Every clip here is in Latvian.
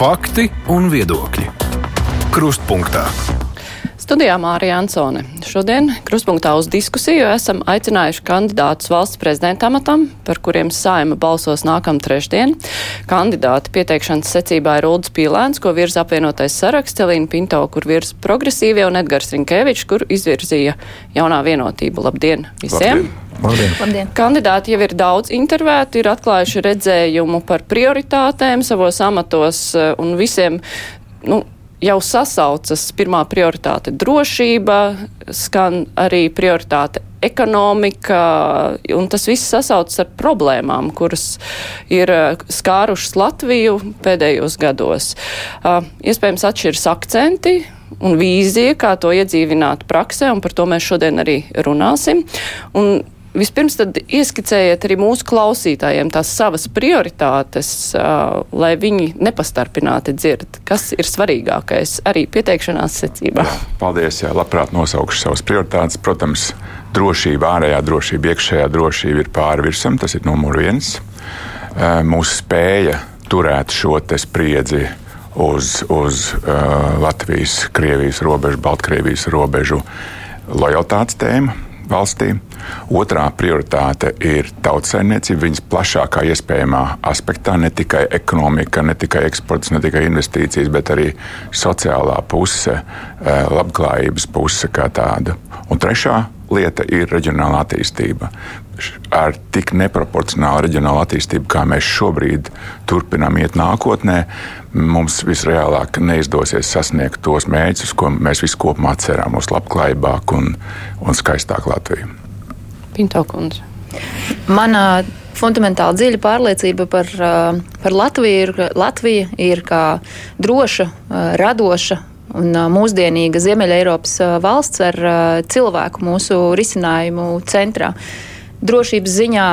Fakti un viedokļi. Krustpunktā. Studijā Mārija Ansone. Šodien krustpunktā uz diskusiju esam aicinājuši kandidātus valsts prezidenta amatam, par kuriem saima balsos nākam trešdien. Kandidāti pieteikšanas secībā ir Uldis Pīlēns, ko virza apvienotais saraksts, Celīna Pinto, kur virza progresīvie, un Edgars Rinkevičs, kur izvirzīja jaunā vienotība. Labdien visiem! Labdien. Labdien. Labdien. Kandidāti jau ir daudz intervēti, ir atklājuši redzējumu par prioritātēm savos amatos un visiem. Nu, jau sasaucas pirmā prioritāte drošība, skan arī prioritāte ekonomika, un tas viss sasaucas ar problēmām, kuras ir skārušas Latviju pēdējos gados. Iespējams, atšķiras akcenti un vīzija, kā to iedzīvināt praksē, un par to mēs šodien arī runāsim. Un Vispirms ieskicējiet arī mūsu klausītājiem tās savas prioritātes, uh, lai viņi nepastarpināti dzird, kas ir svarīgākais arī pieteikšanās secībā. Jā, paldies, jā, labprāt nosaukšu savas prioritātes. Protams, drošība, ārējā drošība, iekšējā drošība ir pāri virsam, tas ir numur viens. Uh, mūsu spēja turēt šo spriedzi uz, uz uh, Latvijas, Krievijas robežu, Baltkrievijas robežu lojalitātes tēmu valstī. Otrā prioritāte ir tautsēmniecība viņas plašākā iespējamā aspektā, ne tikai ekonomika, ne tikai eksports, ne tikai investīcijas, bet arī sociālā puse, eh, labklājības puse kā tāda. Un trešā lieta ir reģionāla attīstība. Ar tik neproporcionālu reģionālu attīstību, kā mēs šobrīd turpinām iet nākotnē, mums visreālāk neizdosies sasniegt tos mērķus, ko mēs visi kopumā cerām uz labklājīgāku un, un skaistāku Latviju. Pinto kundze. Mana fundamentāli dziļa pārliecība par, par Latviju ir, ka Latvija ir kā droša, radoša un mūsdienīga Ziemeļa Eiropas valsts ar cilvēku mūsu risinājumu centrā. Drošības ziņā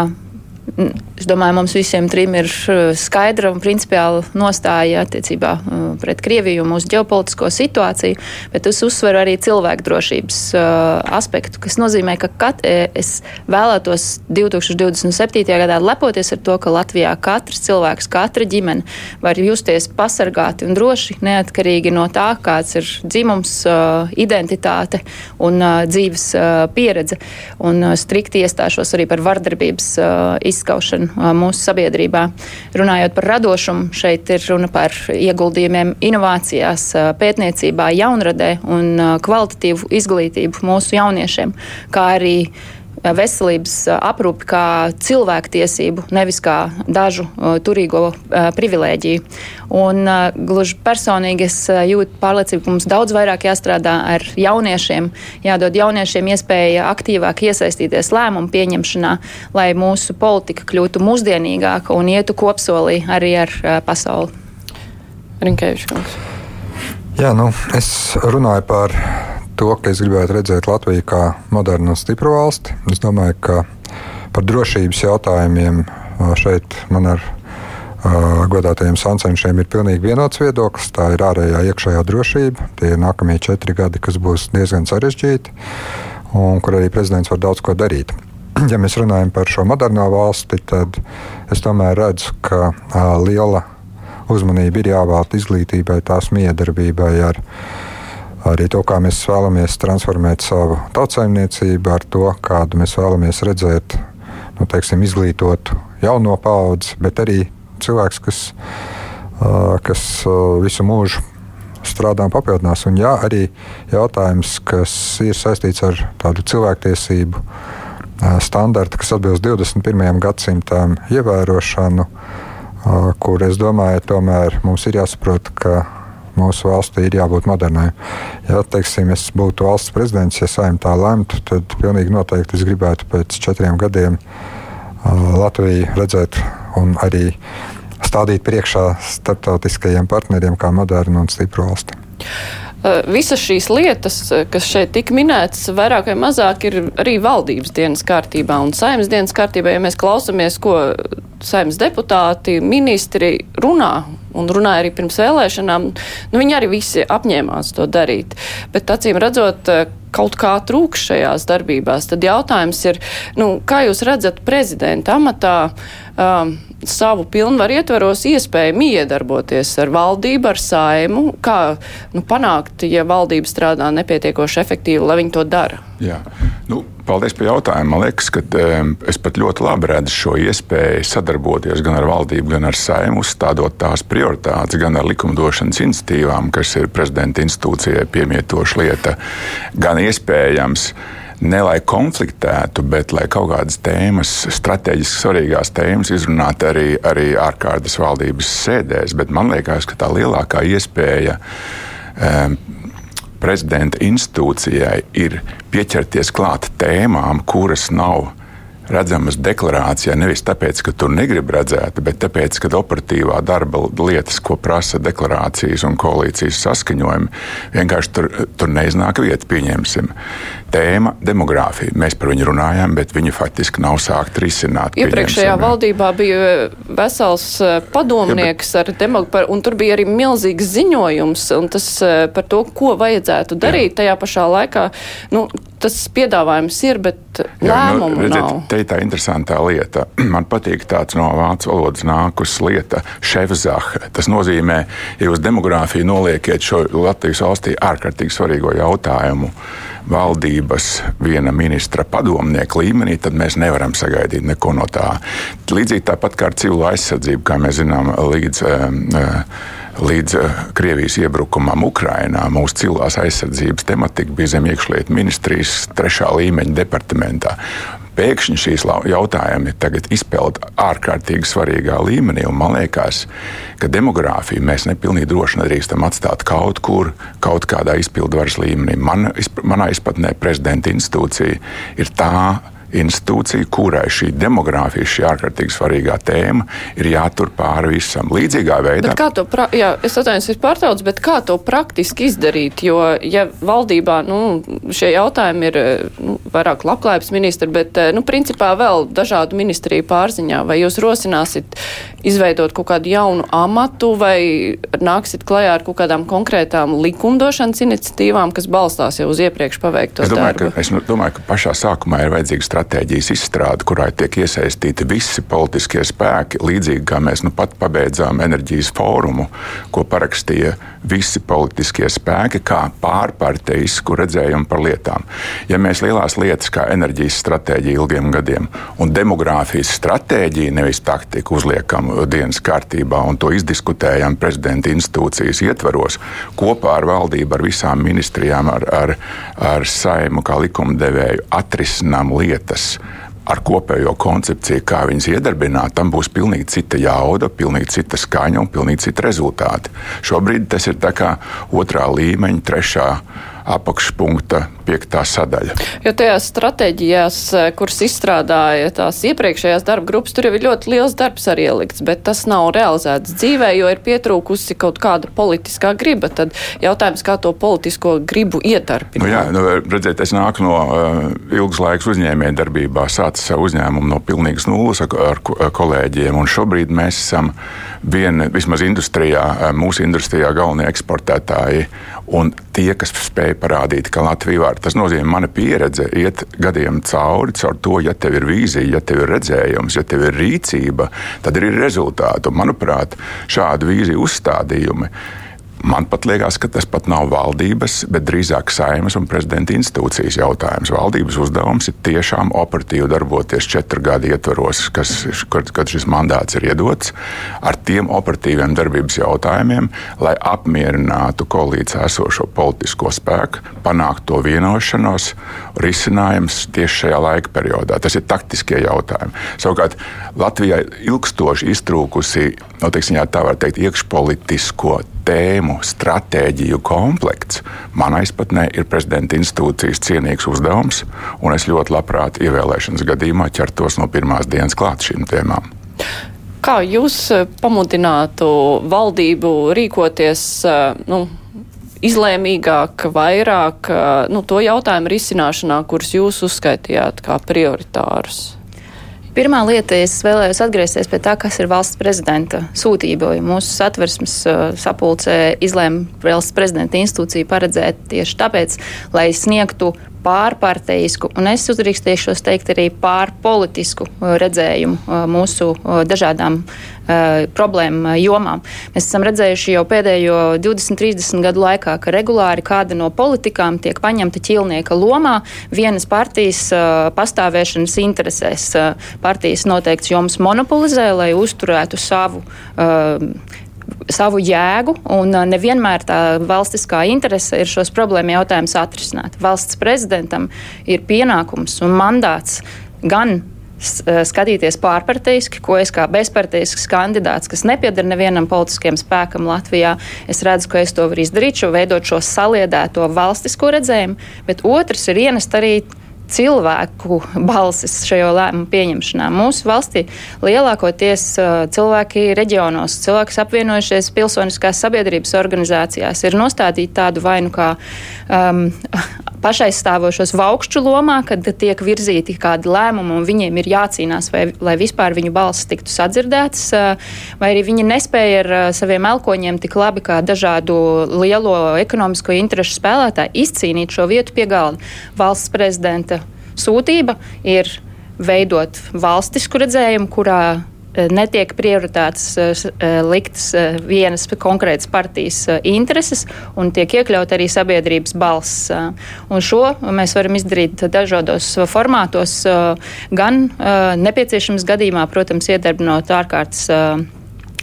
Es domāju, mums visiem trim ir uh, skaidra un principiāla nostāja attiecībā uh, pret Krieviju un mūsu ģeopolitisko situāciju, bet es uzsveru arī cilvēku drošības uh, aspektu, kas nozīmē, ka kat, es vēlētos 2027. gadā lepoties ar to, ka Latvijā katrs cilvēks, katra ģimene var justies pasargāti un droši, neatkarīgi no tā, kāds ir dzimums, identitāte un dzīves pieredze. Un strikti iestāšos arī par vardarbības izskatu izskaušanu mūsu sabiedrībā. Runājot par radošumu, šeit ir runa par ieguldījumiem inovācijās, pētniecībā, jaunradē un kvalitatīvu izglītību mūsu jauniešiem, kā arī veselības aprūpi kā cilvēktiesību, nevis kā dažu turīgo privilēģiju. Un gluži personīgi es jūtu pārliecību, ka mums daudz vairāk jāstrādā ar jauniešiem, jādod jauniešiem iespēja aktīvāk iesaistīties lēmumu pieņemšanā, lai mūsu politika kļūtu mūsdienīgāka un ietu kopsolī arī ar pasauli. Rinkēviškungs. Jā, nu, es runāju par to, ka es gribētu redzēt Latviju kā modernu un stipru valsti. Es domāju, ka par drošības jautājumiem šeit man ar godātajiem sancenšiem ir pilnīgi vienots viedoklis. Tā ir ārējā iekšējā drošība. Tie ir nākamie četri gadi, kas būs diezgan sarežģīti un kur arī prezidents var daudz ko darīt. Ja mēs runājam par šo moderno valsti, tad es tomēr redzu, ka uh, liela uzmanība ir jāvēlta izglītībai, tās miedarbībai ar arī to, kā mēs vēlamies transformēt savu tautsājumniecību, ar to, kādu mēs vēlamies redzēt, nu, teiksim, izglītotu jauno paudzi, bet arī cilvēks, kas, kas visu mūžu strādā un papildinās. Un jā, arī jautājums, kas ir saistīts ar tādu cilvēktiesību standartu, kas atbilst 21. gadsimtam ievērošanu, kur es domāju, tomēr mums ir jāsaprot, ka mūsu valstī ir jābūt modernai. Ja teiksim, es būtu valsts prezidents, ja saimta tā lemtu, tad pilnīgi noteikti es gribētu pēc četriem gadiem Latviju redzēt un arī stādīt priekšā starptautiskajiem partneriem kā modernu un stipru valsti. Visas šīs lietas, kas šeit tika minētas, vairāk vai mazāk ir arī valdības dienas kārtībā un saimnes dienas kārtībā. Ja mēs klausamies, ko saimnes deputāti, ministri runā un runāja arī pirms vēlēšanām. Nu, viņi arī visi apņēmās to darīt. Bet acīm redzot, kaut kā trūks šajās darbībās. Tad jautājums ir, nu, kā jūs redzat prezidenta amatā um, savu pilnvaru ietvaros iespēju iedarboties ar valdību, ar saimu, kā nu, panākt, ja valdība strādā nepietiekoši efektīvi, lai viņi to dara? Jā. Paldies par jautājumu. Man liekas, ka es pat ļoti labi redzu šo iespēju sadarboties gan ar valdību, gan ar saimu, uzstādot tās prioritātes, gan ar likumdošanas institīvām, kas ir prezidenta institūcijai piemietoša lieta, gan iespējams ne lai konfliktētu, bet lai kaut kādas tēmas, strateģiski svarīgās tēmas izrunātu arī, arī ārkārtas valdības sēdēs. Bet man liekas, ka tā lielākā iespēja. Um, prezidenta institūcijai ir pieķerties klāt tēmām, kuras nav redzamas deklarācijā nevis tāpēc, ka tur negrib redzēt, bet tāpēc, ka operatīvā darba lietas, ko prasa deklarācijas un koalīcijas saskaņojumi, vienkārši tur, tur neiznāk vieta. Pieņemsim. Tēma - demogrāfija. Mēs par viņu runājam, bet viņa faktiski nav sākta risināt. Iepriekšējā valdībā bija vesels eh, padomnieks jā, bet... ar demogrāfiju, un tur bija arī milzīgs ziņojums tas, eh, par to, ko vajadzētu darīt. Jā. Tajā pašā laikā nu, tas piedāvājums ir, bet lēmumu jā, nu, redziet, nav. Te ir tā interesantā lieta. Man patīk tāds no vācu valodas nākus lieta - šefzaha. Tas nozīmē, ja jūs demogrāfiju noliekiet šo Latvijas valstī ārkārtīgi svarīgo jautājumu valdības viena ministra padomnieka līmenī, tad mēs nevaram sagaidīt neko no tā. Līdzīgi tāpat kā ar civilo aizsardzību, kā mēs zinām, līdz. Uh, Līdz uh, Krievijas iebrukumam Ukrajinā mūsu civilās aizsardzības tematika bija zem iekšlietu ministrijas trešā līmeņa departamentā pēkšņi šīs jautājumi tagad izpeld ārkārtīgi svarīgā līmenī. Man liekas, ka demogrāfiju mēs nepilnīgi droši nedrīkstam atstāt kaut kur, kaut kādā izpildvaras līmenī. Man, manā izpratnē prezidenta institūcija ir tā institūcija, kurai šī demogrāfija, šī ārkārtīgi svarīgā tēma ir jātur pāri visam. Līdzīgā veidā. Bet kā to, pra... jā, es atvainojos, ir pārtrauc, bet kā to praktiski izdarīt? Jo, ja valdībā, nu, šie jautājumi ir, nu, vairāk labklājības ministri, bet, nu, principā vēl dažādu ministriju pārziņā, vai jūs rosināsit izveidot kaut kādu jaunu amatu vai nāksit klajā ar kaut kādām konkrētām likumdošanas iniciatīvām, kas balstās jau uz iepriekš paveikto es domāju, darbu? Ka, es domāju, ka pašā sākumā ir vajadzīga stratēģijas izstrāde, kurā tiek iesaistīti visi politiskie spēki, līdzīgi kā mēs nu pat pabeidzām enerģijas fórumu, ko parakstīja visi politiskie spēki, kā pārparteisku redzējumu par lietām. Ja mēs lielās lietas kā enerģijas stratēģija ilgiem gadiem un demogrāfijas stratēģiju, nevis taktiku uzliekam dienas kārtībā un to izdiskutējam prezidenta institūcijas ietvaros kopā ar valdību, ar visām ministrijām, ar, ar, ar saimu kā likumdevēju atrisinām lietas ar kopējo koncepciju, kā viņas iedarbināt, tam būs pilnīgi cita jauda, pilnīgi cita skaņa un pilnīgi cita rezultāti. Šobrīd tas ir tā kā otrā līmeņa, trešā apakšpunkta piektā sadaļa. Jo tajās stratēģijās, eh, kuras izstrādāja tās iepriekšējās darba grupas, tur jau ir ļoti liels darbs arī ielikts, bet tas nav realizēts dzīvē, jo ir pietrūkusi kaut kāda politiskā griba. Tad jautājums, kā to politisko gribu ietarpināt. Nu, jā, nu, redziet, es nāku no uh, ilgas laikas uzņēmēja darbībā, sācis savu uzņēmumu no pilnīgas nulles ar, ar, ar kolēģiem, un šobrīd mēs esam viena, vismaz industrijā, uh, mūsu industrijā galvenie eksportētāji un tie, kas spēj parādīt, ka Latvija var. Tas nozīmē, mana pieredze iet gadiem cauri, caur to, ja tev ir vīzija, ja tev ir redzējums, ja tev ir rīcība, tad ir rezultāti. Un, manuprāt, šādu vīziju uzstādījumi Man pat liekas, ka tas pat nav valdības, bet drīzāk saimas un prezidenta institūcijas jautājums. Valdības uzdevums ir tiešām operatīvi darboties četru gadu ietvaros, kas, kad, kad šis mandāts ir iedots, ar tiem operatīviem darbības jautājumiem, lai apmierinātu koalīcijā esošo politisko spēku, panākt to vienošanos, risinājums tieši šajā laika periodā. Tas ir taktiskie jautājumi. Savukārt Latvijai ilgstoši iztrūkusi, no, nu, teiksim, tā var teikt, iekšpolitisko tēmu, stratēģiju komplekts, manā izpratnē ir prezidenta institūcijas cienīgs uzdevums, un es ļoti labprāt ievēlēšanas gadījumā ķertos no pirmās dienas klāt šīm tēmām. Kā jūs eh, pamudinātu valdību rīkoties? Eh, nu, izlēmīgāk, vairāk eh, nu, to jautājumu risināšanā, kurus jūs uzskaitījāt kā prioritārus? Pirmā lieta, es vēlējos atgriezties pie tā, kas ir valsts prezidenta sūtība. Mūsu satversmes sapulcē izlēma valsts prezidenta institūciju paredzēt tieši tāpēc, lai sniegtu pārparteisku, un es uzdrīkstēšos teikt arī pārpolitisku uh, redzējumu uh, mūsu uh, dažādām problēmu jomām. Mēs esam redzējuši jau pēdējo 20, 30 gadu laikā, ka regulāri kāda no politikām tiek paņemta ķilnieka lomā vienas partijas pastāvēšanas interesēs. Partijas noteikts joms monopolizē, lai uzturētu savu savu jēgu, un nevienmēr tā valstiskā interese ir šos problēmu jautājumus atrisināt. Valsts prezidentam ir pienākums un mandāts gan skatīties pārparteiski, ko es kā bezparteisks kandidāts, kas nepiedara nevienam politiskiem spēkam Latvijā, es redzu, ka es to varu izdarīt, šo veidot šo saliedēto valstisko redzējumu, bet otrs ir ienest arī cilvēku balsis šajā lēmumu pieņemšanā. Mūsu valstī lielākoties cilvēki reģionos, cilvēki apvienojušies pilsoniskās sabiedrības organizācijās, ir nostādīti tādu vainu kā um, pašaizstāvošos vaukšķu lomā, kad tiek virzīti kādi lēmumi un viņiem ir jācīnās, vai, lai vispār viņu balsis tiktu sadzirdētas, vai arī viņi nespēja ar saviem elkoņiem tik labi kā dažādu lielo ekonomisko interešu spēlētāji izcīnīt šo vietu pie galda. Valsts prezidenta sūtība ir veidot valstisku redzējumu, kurā e, netiek prioritātes e, e, liktas vienas konkrētas partijas intereses un tiek iekļaut arī sabiedrības balss. Un šo mēs varam izdarīt dažādos formātos, gan nepieciešams gadījumā, protams, iedarbinot ārkārtas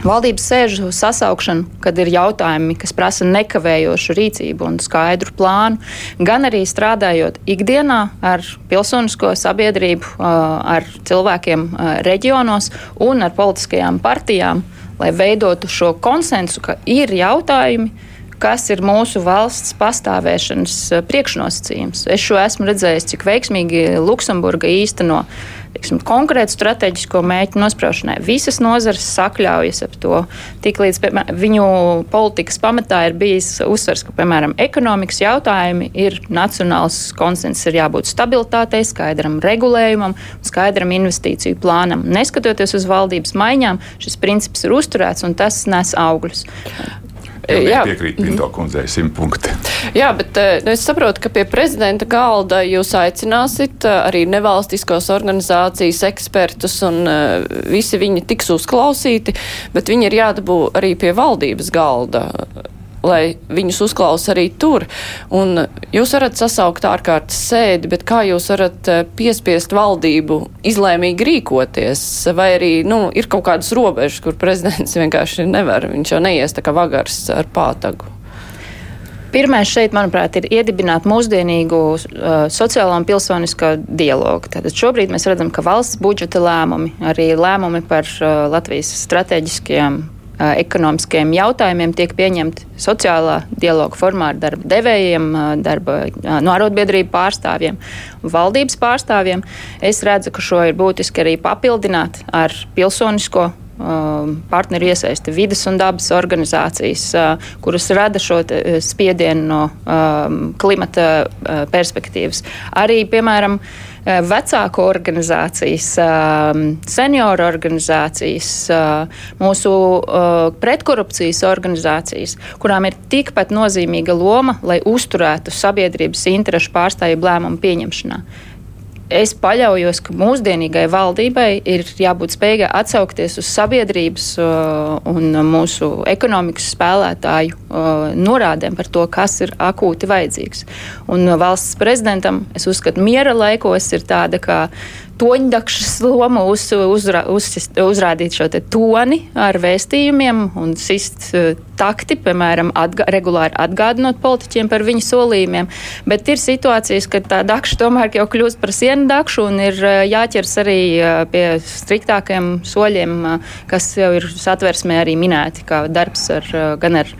Valdības sēžu sasaukšanu, kad ir jautājumi, kas prasa nekavējošu rīcību un skaidru plānu, gan arī strādājot ikdienā ar pilsonisko sabiedrību, ar cilvēkiem reģionos un ar politiskajām partijām, lai veidotu šo konsensu, ka ir jautājumi, kas ir mūsu valsts pastāvēšanas priekšnosacījums. Es šo esmu redzējis, cik veiksmīgi Luksemburga īsteno teiksim, konkrētu strateģisko mērķu nospraušanai. Visas nozares sakļaujas ap to. Tiklīdz piemēram, viņu politikas pamatā ir bijis uzsvers, ka, piemēram, ekonomikas jautājumi ir nacionāls konsensus, ir jābūt stabilitātei, skaidram regulējumam, skaidram investīciju plānam. Neskatoties uz valdības maiņām, šis princips ir uzturēts un tas nes augļus. Jā, piekrīt Pinto kundzei, simt punkti. Jā, bet nu, es saprotu, ka pie prezidenta galda jūs aicināsit eh, arī nevalstiskos organizācijas ekspertus, un uh, visi viņi tiks uzklausīti, bet viņi ir jādabū arī pie valdības galda lai viņus uzklausa arī tur. Un jūs varat sasaukt ārkārtas sēdi, bet kā jūs varat eh, piespiest valdību izlēmīgi rīkoties? Vai arī nu, ir kaut kādas robežas, kur prezidents vienkārši nevar, viņš jau neies tā kā vagars ar pātagu? Pirmais šeit, manuprāt, ir iedibināt mūsdienīgu uh, sociālo un pilsonisko dialogu. Tātad šobrīd mēs redzam, ka valsts budžeta lēmumi, arī lēmumi par uh, Latvijas strateģiskajām ekonomiskiem jautājumiem tiek pieņemti sociālā dialoga formā ar darba devējiem, darba no arotbiedrību pārstāvjiem, valdības pārstāvjiem. Es redzu, ka šo ir būtiski arī papildināt ar pilsonisko partneru iesaisti vidas un dabas organizācijas, kuras rada šo spiedienu no klimata perspektīvas. Arī, piemēram, vecāku organizācijas, eh, senioru organizācijas, mūsu pretkorupcijas organizācijas, kurām ir tikpat nozīmīga loma, lai uzturētu sabiedrības interešu pārstāvju lēmumu pieņemšanā es paļaujos, ka mūsdienīgai valdībai ir jābūt spējīgai atsaukties uz sabiedrības uh, un mūsu ekonomikas spēlētāju uh, norādēm par to, kas ir akūti vajadzīgs. Un valsts prezidentam, es uzskatu, miera laikos ir tāda, ka toņdakšas loma uz, uzra, uz, uzrādīt šo toni ar vēstījumiem un sist uh, takti, piemēram, atgā, regulāri atgādinot politiķiem par viņu solījumiem. Bet ir situācijas, kad tā dakša tomēr jau kļūst par sienu dakšu un ir uh, jāķers arī uh, pie striktākiem soļiem, kas jau ir satversmē arī minēti, kā darbs ar, gan ar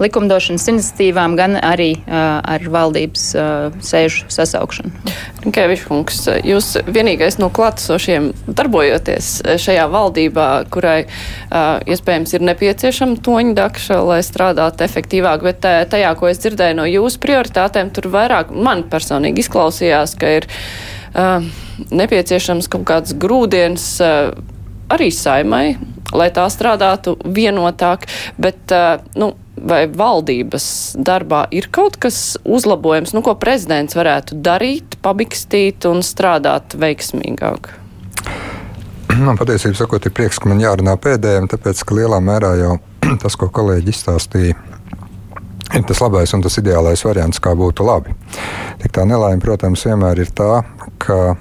likumdošanas iniciatīvām, gan arī uh, ar valdības uh, sēžu sasaukšanu. Keviškungs, jūs vienīgais no klātesošiem darbojoties šajā valdībā, kurai uh, iespējams ir nepieciešama toņdakša, lai strādātu efektīvāk, bet tajā, ko es dzirdēju no jūsu prioritātēm, tur vairāk man personīgi izklausījās, ka ir uh, nepieciešams kaut kāds grūdienis uh, arī saimai, lai tā strādātu vienotāk, bet, uh, nu, vai valdības darbā ir kaut kas uzlabojams, nu, ko prezidents varētu darīt, pabikstīt un strādāt veiksmīgāk? Man patiesībā sakot, ir prieks, ka man jārunā pēdējiem, tāpēc, ka lielā mērā jau tas, ko kolēģi izstāstīja, ir tas labais un tas ideālais variants, kā būtu labi. Tik tā nelaime, protams, vienmēr ir tā, ka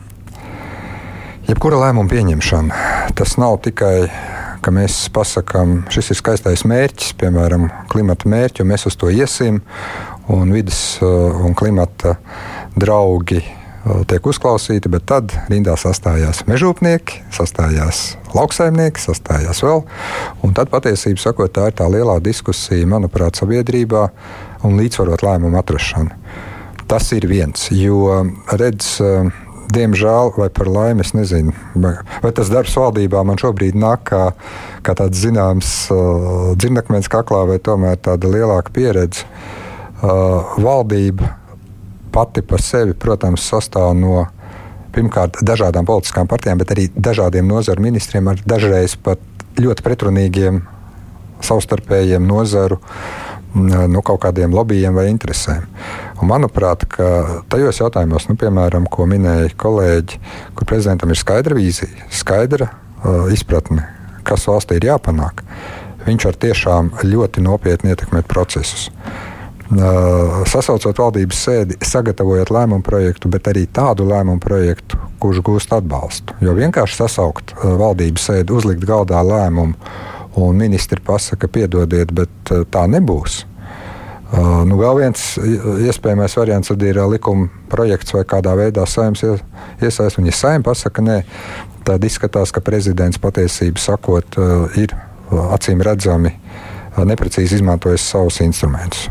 jebkura lēmuma pieņemšana tas nav tikai ka mēs pasakām, šis ir skaistais mērķis, piemēram, klimata mērķi, un mēs uz to iesim, un vidas uh, un klimata draugi uh, tiek uzklausīti, bet tad rindā sastājās mežūpnieki, sastājās lauksaimnieki, sastājās vēl. Un tad patiesībā sakot, tā ir tā lielā diskusija, manuprāt, sabiedrībā un līdzsvarot lēmumu atrašanu. Tas ir viens, jo redz, uh, diemžēl, vai par laimi, es nezinu, vai, tas darbs valdībā man šobrīd nāk kā, kā tāds zināms uh, dzirnakmens kaklā, vai tomēr tāda lielāka pieredze. Uh, valdība pati par sevi, protams, sastāv no pirmkārt dažādām politiskām partijām, bet arī dažādiem nozaru ministriem ar dažreiz pat ļoti pretrunīgiem savstarpējiem nozaru nu, kaut kādiem lobbyiem vai interesēm. Un manuprāt, tajos jautājumos, nu, piemēram, ko minēja kolēģi, kur prezidentam ir skaidra vīzija, skaidra uh, izpratne, kas valstī ir jāpanāk, viņš var tiešām ļoti nopietni ietekmēt procesus. Uh, sasaucot valdības sēdi, sagatavojot lēmumu projektu, bet arī tādu lēmumu projektu, kurš gūst atbalstu. Jo vienkārši sasaukt uh, valdības sēdi, uzlikt galdā lēmumu un ministri pasaka, piedodiet, bet uh, tā nebūs. Uh, nu, vēl viens iespējamais variants ir uh, likuma projekts vai kādā veidā saimnes iesaist. Un, ja saimnes pasaka nē, tad izskatās, ka prezidents patiesībā sakot, uh, ir acīm redzami neprecīzi izmantojis savus instrumentus.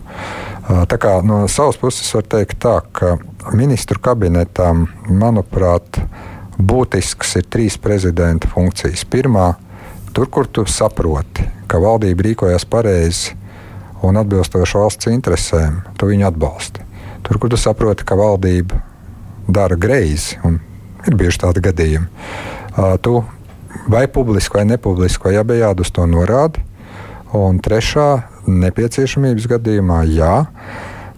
Tā kā no savas puses var teikt tā, ka ministru kabinetam, manuprāt, būtisks ir trīs prezidenta funkcijas. Pirmā, tur, kur tu saproti, ka valdība rīkojas pareizi un atbilstoši valsts interesēm, tu viņu atbalsti. Tur, kur tu saproti, ka valdība dara greizi, un ir bieži tādi gadījumi, tu vai publiski vai nepubliski vai abejādi uz to norādi. Un trešā nepieciešamības gadījumā, jā,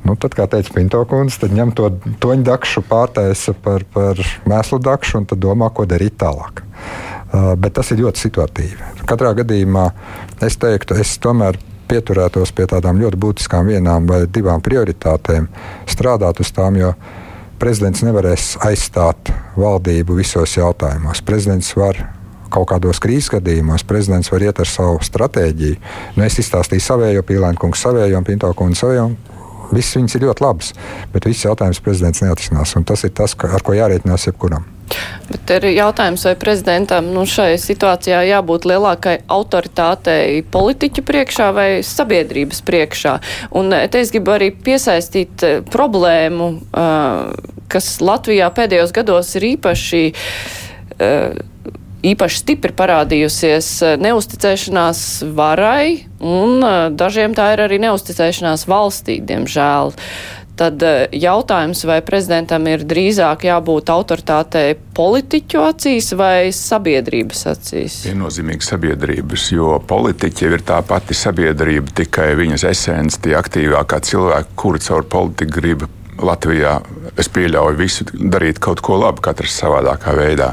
Nu, tad, kā teica Pinto kundze, tad ņem to toņu dakšu, pārtaisa par, par mēslu dakšu un domā, ko darīt tālāk. Uh, bet tas ir ļoti situatīvi. Katrā gadījumā es teiktu, es tomēr pieturētos pie tādām ļoti būtiskām vienām vai divām prioritātēm, strādāt uz tām, jo prezidents nevarēs aizstāt valdību visos jautājumos. Prezidents var kaut kādos krīzes gadījumos prezidents var iet ar savu stratēģiju. Nu, es izstāstīju savējo, Pīlēna kungs savējo un Pinto kungu savējo. Viss viņas ir ļoti labas, bet viss jautājums prezidents neatrisinās. Tas ir tas, ar ko jārēķinās jebkuram. Bet ir jautājums, vai prezidentam nu, šai situācijā jābūt lielākai autoritātei politiķu priekšā vai sabiedrības priekšā. Un eh, te es gribu arī piesaistīt eh, problēmu, uh, kas Latvijā pēdējos gados ir īpaši. Īpaši stipri parādījusies neusticēšanās varai, un dažiem tā ir arī neusticēšanās valstī, diemžēl. Tad eh, jautājums, vai prezidentam ir drīzāk jābūt autoritātei politiķu acīs vai sabiedrības acīs? Viennozīmīgi sabiedrības, jo politiķi ir tā pati sabiedrība, tikai viņas esence, tie aktīvākā cilvēki, kuri caur politiku grib Latvijā, es pieļauju visu darīt kaut ko labu, katrs savādākā veidā.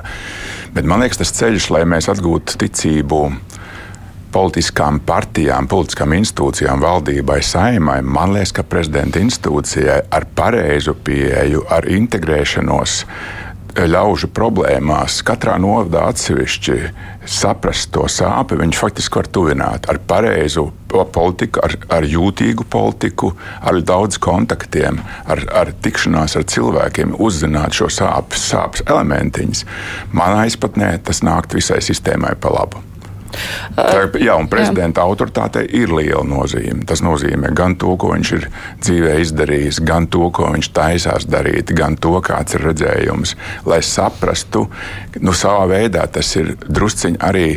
Bet man liekas, tas ceļš, lai mēs atgūtu ticību politiskām partijām, politiskām institūcijām, valdībai, saimai, man liekas, ka prezidenta institūcijai ar pareizu pieeju, ar integrēšanos ļaužu problēmās, katrā novadā atsevišķi saprast to sāpi, viņš faktiski var tuvināt ar pareizu politiku, ar, ar jūtīgu politiku, ar daudz kontaktiem, ar, ar tikšanās ar cilvēkiem, uzzināt šo sāpes, sāpes elementiņus. Manā izpratnē tas nākt visai sistēmai pa labu. Tā, jā, un prezidenta jā. autoritātei ir liela nozīme. Tas nozīmē gan to, ko viņš ir dzīvē izdarījis, gan to, ko viņš taisās darīt, gan to, kāds ir redzējums. Lai saprastu, nu, savā veidā tas ir drusciņš arī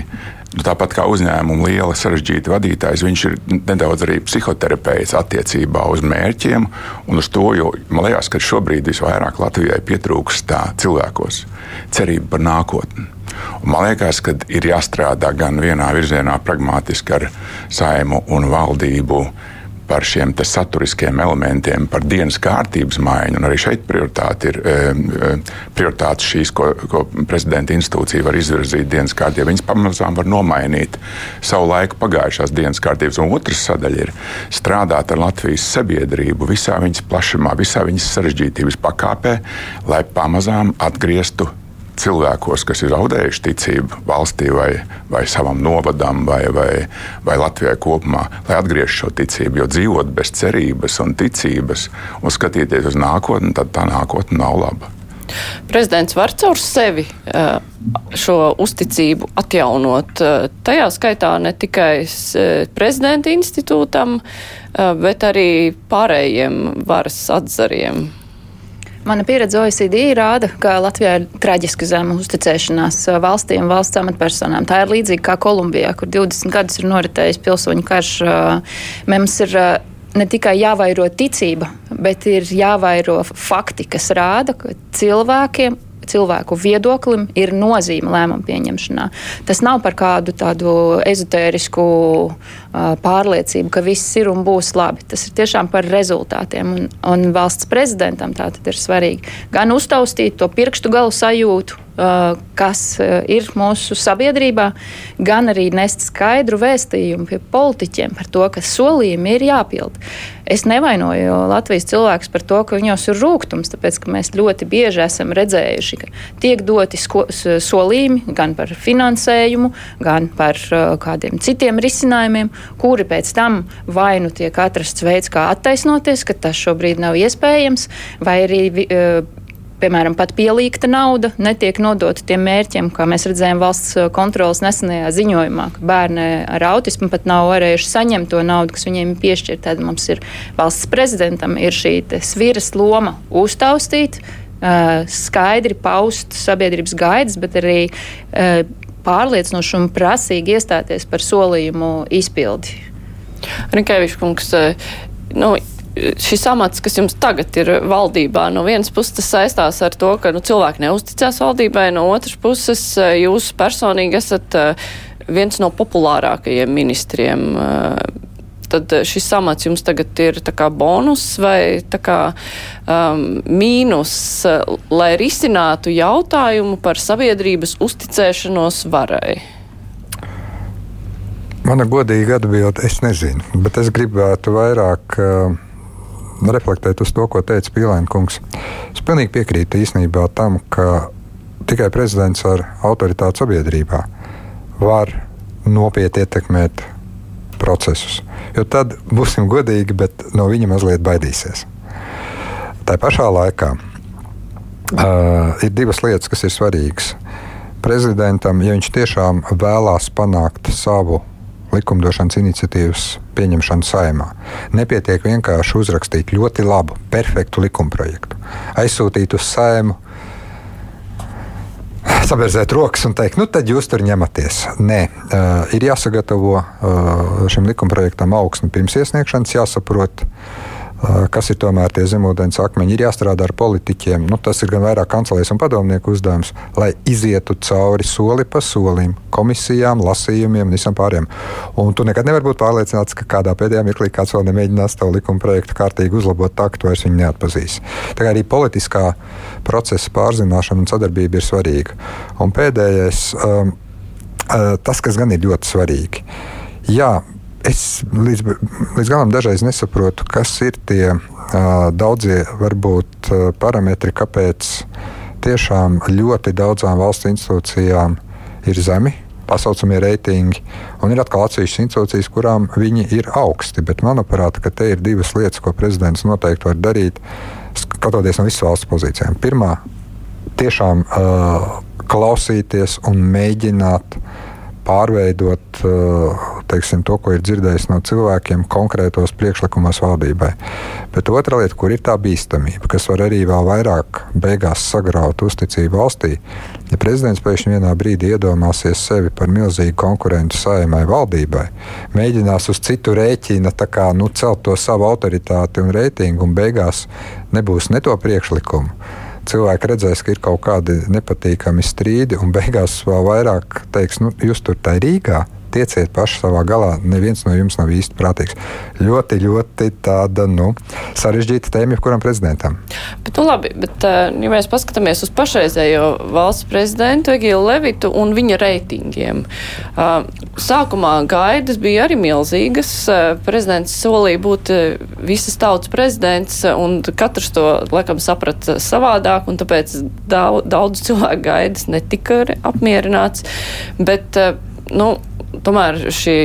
tāpat kā uzņēmuma liela sarežģīta vadītājs, viņš ir nedaudz arī psihoterapeits attiecībā uz mērķiem un uz to, jo man liekas, ka šobrīd visvairāk Latvijai pietrūkst tā cilvēkos cerība par nākotni. Un man liekas, ka ir jāstrādā gan vienā virzienā, pragmatiski ar saimu un valdību par šiem saturiskiem elementiem, par dienas kārtības maiņu. Arī šeit prioritāte ir prioritāte šīs, ko, ko prezidenta institūcija var izvirzīt dienas kārtībā. Viņas pamazām var nomainīt savu laiku pagājušās dienas kārtības. Un otrs sadaļa ir strādāt ar Latvijas sabiedrību visā viņas plašumā, visā viņas sarežģītības pakāpē, lai pamazām atgrieztu cilvēkos, kas ir zaudējuši ticību valstī vai, vai savam novadam vai, vai, vai Latvijai kopumā, lai atgriežtu šo ticību. Jo dzīvot bez cerības un ticības un skatīties uz nākotni, tad tā nākotne nav laba. Prezidents var caur sevi uh, šo uzticību atjaunot. Uh, tajā skaitā ne tikai uh, prezidenta institūtam, bet arī pārējiem varas atzariem. Mana pieredze OECD rāda, ka Latvijā ir traģiski zema uzticēšanās uh, valstīm, valsts amatpersonām. Tā ir līdzīga kā Kolumbijā, kur 20 gadus ir noritējis pilsoņu karš. Uh, mums ir uh, ne tikai jāvairo ticība, bet ir jāvairo fakti, kas rāda, ka cilvēkiem cilvēku viedoklim ir nozīme lēmumu pieņemšanā. Tas nav par kādu tādu ezotērisku pārliecību, ka viss ir un būs labi. Tas ir tiešām par rezultātiem. Un, un valsts prezidentam tā tad ir svarīgi gan uztaustīt to pirkstu galu sajūtu, kas ir mūsu sabiedrībā, gan arī nest skaidru vēstījumu pie politiķiem par to, ka solījumi ir jāpild. Es nevainoju Latvijas cilvēkus par to, ka viņos ir rūkums, tāpēc ka mēs ļoti bieži esam redzējuši, ka tiek doti solījumi gan par finansējumu, gan par kādiem citiem risinājumiem, kuri pēc tam vai nu tiek atrasts veids, kā attaisnoties, ka tas šobrīd nav iespējams, vai arī uh, piemēram, pat pielīgta nauda netiek nodota tiem mērķiem, kā mēs redzējām valsts uh, kontrolas nesenajā ziņojumā, ka bērni ar autismu pat nav varējuši saņemt to naudu, kas viņiem ir piešķirta. Tad mums ir valsts prezidentam ir šī sviras loma uztaustīt, uh, skaidri paust sabiedrības gaidas, bet arī pārliecinoši un prasīgi iestāties par solījumu izpildi. Rikēvičs kungs, nu, šis amats, kas jums tagad ir valdībā, no vienas puses tas saistās ar to, ka nu, cilvēki neusticās valdībai, no otras puses eh, jūs personīgi esat eh, viens no populārākajiem ministriem. Eh, tad šis amats jums tagad ir kā bonus vai kā, um, mīnus, lai risinātu jautājumu par sabiedrības uzticēšanos varai? Mana godīga atbilde, es nezinu, bet es gribētu vairāk uh, reflektēt uz to, ko teica Pīlēna kungs. Es pilnīgi piekrītu īstenībā tam, ka tikai prezidents ar autoritāti sabiedrībā var nopietni ietekmēt procesus. Jo tad būsim godīgi, bet no viņa mazliet baidīsies. Tā pašā laikā uh, ir divas lietas, kas ir svarīgas. Prezidentam, ja viņš tiešām vēlās panākt savu likumdošanas iniciatīvas pieņemšanu saimā. Nepietiek vienkārši uzrakstīt ļoti labu, perfektu likumprojektu, aizsūtīt uz saimu. Sabērzēt rokas un teikt, nu tad jūs tur ņematies. Nē, uh, ir jāsagatavo uh, šim likumprojektam augsne pirms iesniegšanas, jāsaprot, uh, kas ir tomēr tie zemūdens akmeņi. Ir jāstrādā ar politiķiem. Nu, tas ir gan vairāk kancelēs un padomnieku uzdevums, lai izietu cauri soli pa solim, komisijām, lasījumiem un visam pārējiem. Un tu nekad nevari būt pārliecināts, ka kādā pēdējā mirklī kāds vēl nemēģinās tavu likuma projektu kārtīgi uzlabot tā, ka tu vairs viņu neatpazīs. Tā kā arī politiskā procesa pārzināšana un sadarbība ir svarīga. Un pēdējais, um, tas, kas gan ir ļoti svarīgi. Jā, es līdz, līdz galam dažreiz nesaprotu, kas ir tie uh, daudzie varbūt uh, parametri, kāpēc tiešām ļoti daudzām valsts institūcijām ir zemi. Tā saucamie reitingi, un ir atkal atsevišķas institūcijas, kurām viņi ir augsti. Bet, manuprāt, te ir divas lietas, ko prezidents noteikti var darīt, skatoties no visas valsts pozīcijām. Pirmā, tiešām uh, klausīties un mēģināt pārveidot uh, teiksim, to, ko ir dzirdējis no cilvēkiem konkrētos priekšlikumos valdībai. Bet otra lieta, kur ir tā bīstamība, kas var arī vēl vairāk beigās sagraut uzticību valstī, ja prezidents pēkšņi vienā brīdī iedomāsies sevi par milzīgu konkurentu saimai valdībai, mēģinās uz citu rēķina kā, nu, celt to savu autoritāti un reitingu, un beigās nebūs ne to priekšlikumu cilvēki redzēs, ka ir kaut kādi nepatīkami strīdi, un beigās vēl vairāk teiks, nu, jūs tur tā Rīgā tieciet paši savā galā. Neviens no jums nav īsti prātīgs. Ļoti, ļoti tāda nu, sarežģīta tēma jebkuram prezidentam. Bet, nu, labi, bet, eh, ja mēs paskatāmies uz pašreizējo valsts prezidentu Egilu Levitu un viņa reitingiem, eh, sākumā gaidas bija arī milzīgas. Eh, prezidents solīja būt visas tautas prezidents, un katrs to laikam saprata savādāk, un tāpēc daudz, daudz cilvēku gaidas netika apmierināts. Bet, nu, tomēr šī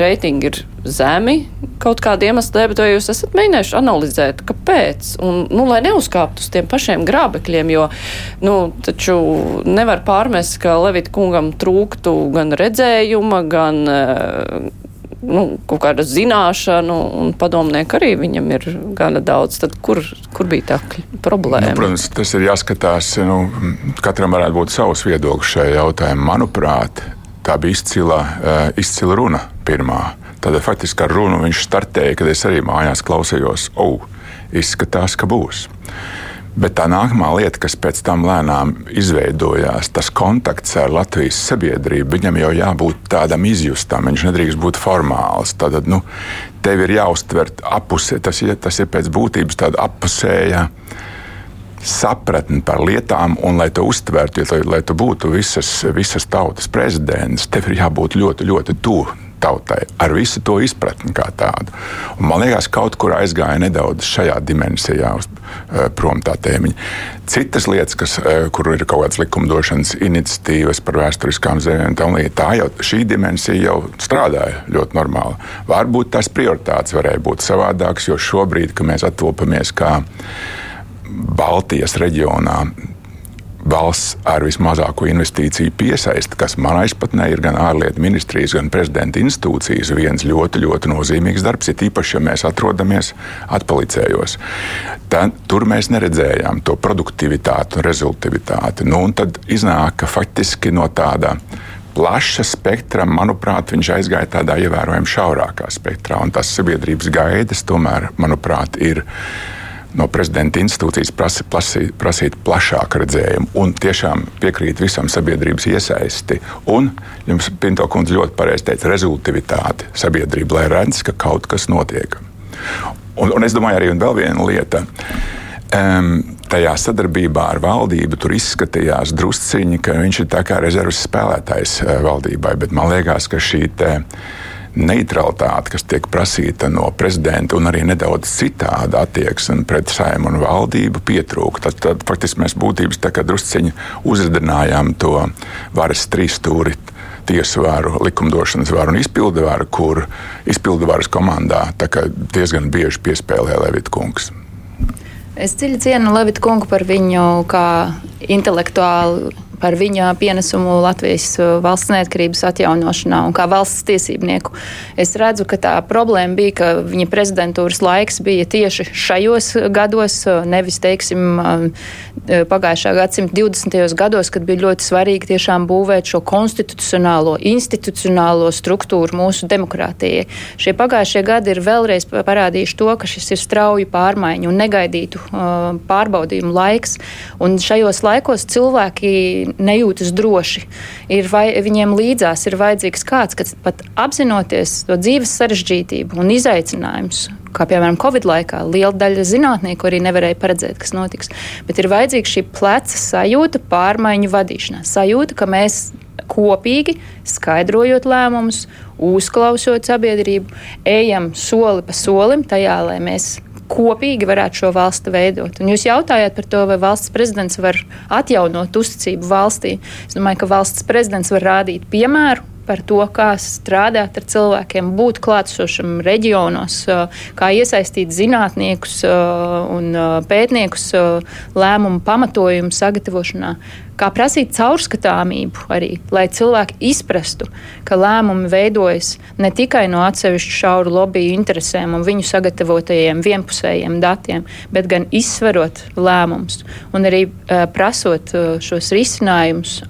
reitingi ir zemi kaut kāda iemesla dēļ, bet vai jūs esat mēģinājuši analizēt, kāpēc? Un, nu, lai neuzkāptu uz tiem pašiem grābekļiem, jo, nu, taču nevar pārmest, ka Levita kungam trūktu gan redzējuma, gan eh, nu, kaut kāda zināšana, un padomnieku arī viņam ir gana daudz. Tad kur, kur bija tā problēma? Nu, protams, tas ir jāskatās. Nu, katram varētu būt savs viedoklis šajā jautājumā. Manuprāt, tā bija izcila, eh, izcila runa pirmā. Tad faktiski ar runu viņš startēja, kad es arī mājās klausījos, oh, izskatās, ka būs. Bet tā nākamā lieta, kas pēc tam lēnām izveidojās, tas kontakts ar Latvijas sabiedrību, viņam jau jābūt tādam izjustam, viņš nedrīkst būt formāls. Tad, nu, tev ir jāuztver apusē, tas, ir, tas ir pēc būtības tāda apusēja. Ja sapratni par lietām, un lai to uztvertu, ja, lai tu būtu visas, visas tautas prezidents, tev ir jābūt ļoti, ļoti tuvu tautai, ar visu to izpratni kā tādu. Un man liekas, kaut kur aizgāja nedaudz šajā dimensijā uz, uh, prom tā tēmiņa. Citas lietas, kas, uh, kur ir kaut kādas likumdošanas iniciatīvas par vēsturiskām zemēm, tā jau šī dimensija jau strādāja ļoti normāli. Varbūt tās prioritātes varēja būt savādākas, jo šobrīd, kad mēs attopamies kā Baltijas reģionā valsts ar vismazāko investīciju piesaisti, kas manā izpratnē ir gan ārlietu ministrijas, gan prezidenta institūcijas, viens ļoti, ļoti nozīmīgs darbs, ir īpaši, ja mēs atrodamies atpalicējos. Tad, tur mēs neredzējām to produktivitāti un rezultātivitāti. Nu, un tad iznāk, ka faktiski no tāda plaša spektra, manuprāt, viņš aizgāja tādā ievērojami šaurākā spektrā. Un tās sabiedrības gaidas, tomēr, manuprāt, ir no prezidenta institūcijas prasi, prasīt, prasīt plašāku redzējumu un tiešām piekrīt visam sabiedrības iesaisti. Un jums, Pinto kundze, ļoti pareizi teica, rezultātivitāti sabiedrība, lai redz, ka kaut kas notiek. Un, un es domāju, arī vēl viena lieta. Um, tajā sadarbībā ar valdību tur izskatījās drusciņi, ka viņš ir tā kā rezerves spēlētājs uh, valdībai, bet man liekas, ka šī te, uh, neutralitāte, kas tiek prasīta no prezidenta, un arī nedaudz citāda attieksme pret saimu un valdību pietrūka. Tad, tad faktiski mēs būtībā drusciņi uzridinājām to varas trīsstūri tiesu varu, likumdošanas varu un izpildu varu, kur izpildu varas komandā diezgan bieži piespēlē Levita kungs. Es dziļi cienu Levita kungu par viņu kā intelektuālu par viņa pienesumu Latvijas uh, valsts neatkarības atjaunošanā un kā valsts tiesībnieku. Es redzu, ka tā problēma bija, ka viņa prezidentūras laiks bija tieši šajos gados, uh, nevis, teiksim, um, uh, pagājušā gadsimta 20. gados, kad bija ļoti svarīgi tiešām būvēt šo konstitucionālo, institucionālo struktūru mūsu demokrātijai. Šie pagājušie gadi ir vēlreiz parādījuši to, ka šis ir strauju pārmaiņu un negaidītu pārbaudījumu laiks. Un šajos laikos cilvēki nejūtas droši. Ir vai, viņiem līdzās ir vajadzīgs kāds, kas pat apzinoties to dzīves sarežģītību un izaicinājumus, kā piemēram Covid laikā, liela daļa zinātnieku arī nevarēja paredzēt, kas notiks. Bet ir vajadzīga šī pleca sajūta pārmaiņu vadīšanā. Sajūta, ka mēs kopīgi skaidrojot lēmumus, uzklausot sabiedrību, ejam soli pa solim tajā, lai mēs kopīgi varētu šo valsti veidot. Un jūs jautājāt par to, vai valsts prezidents var atjaunot uzticību valstī. Es domāju, ka valsts prezidents var rādīt piemēru par to, kā strādāt ar cilvēkiem, būt klātsošam reģionos, kā iesaistīt zinātniekus un pētniekus lēmumu pamatojumu sagatavošanā, kā prasīt caurskatāmību arī, lai cilvēki izprastu, ka lēmumi veidojas ne tikai no atsevišķu šauru lobby interesēm un viņu sagatavotajiem vienpusējiem datiem, bet gan izsverot lēmumus un arī prasot šos risinājumus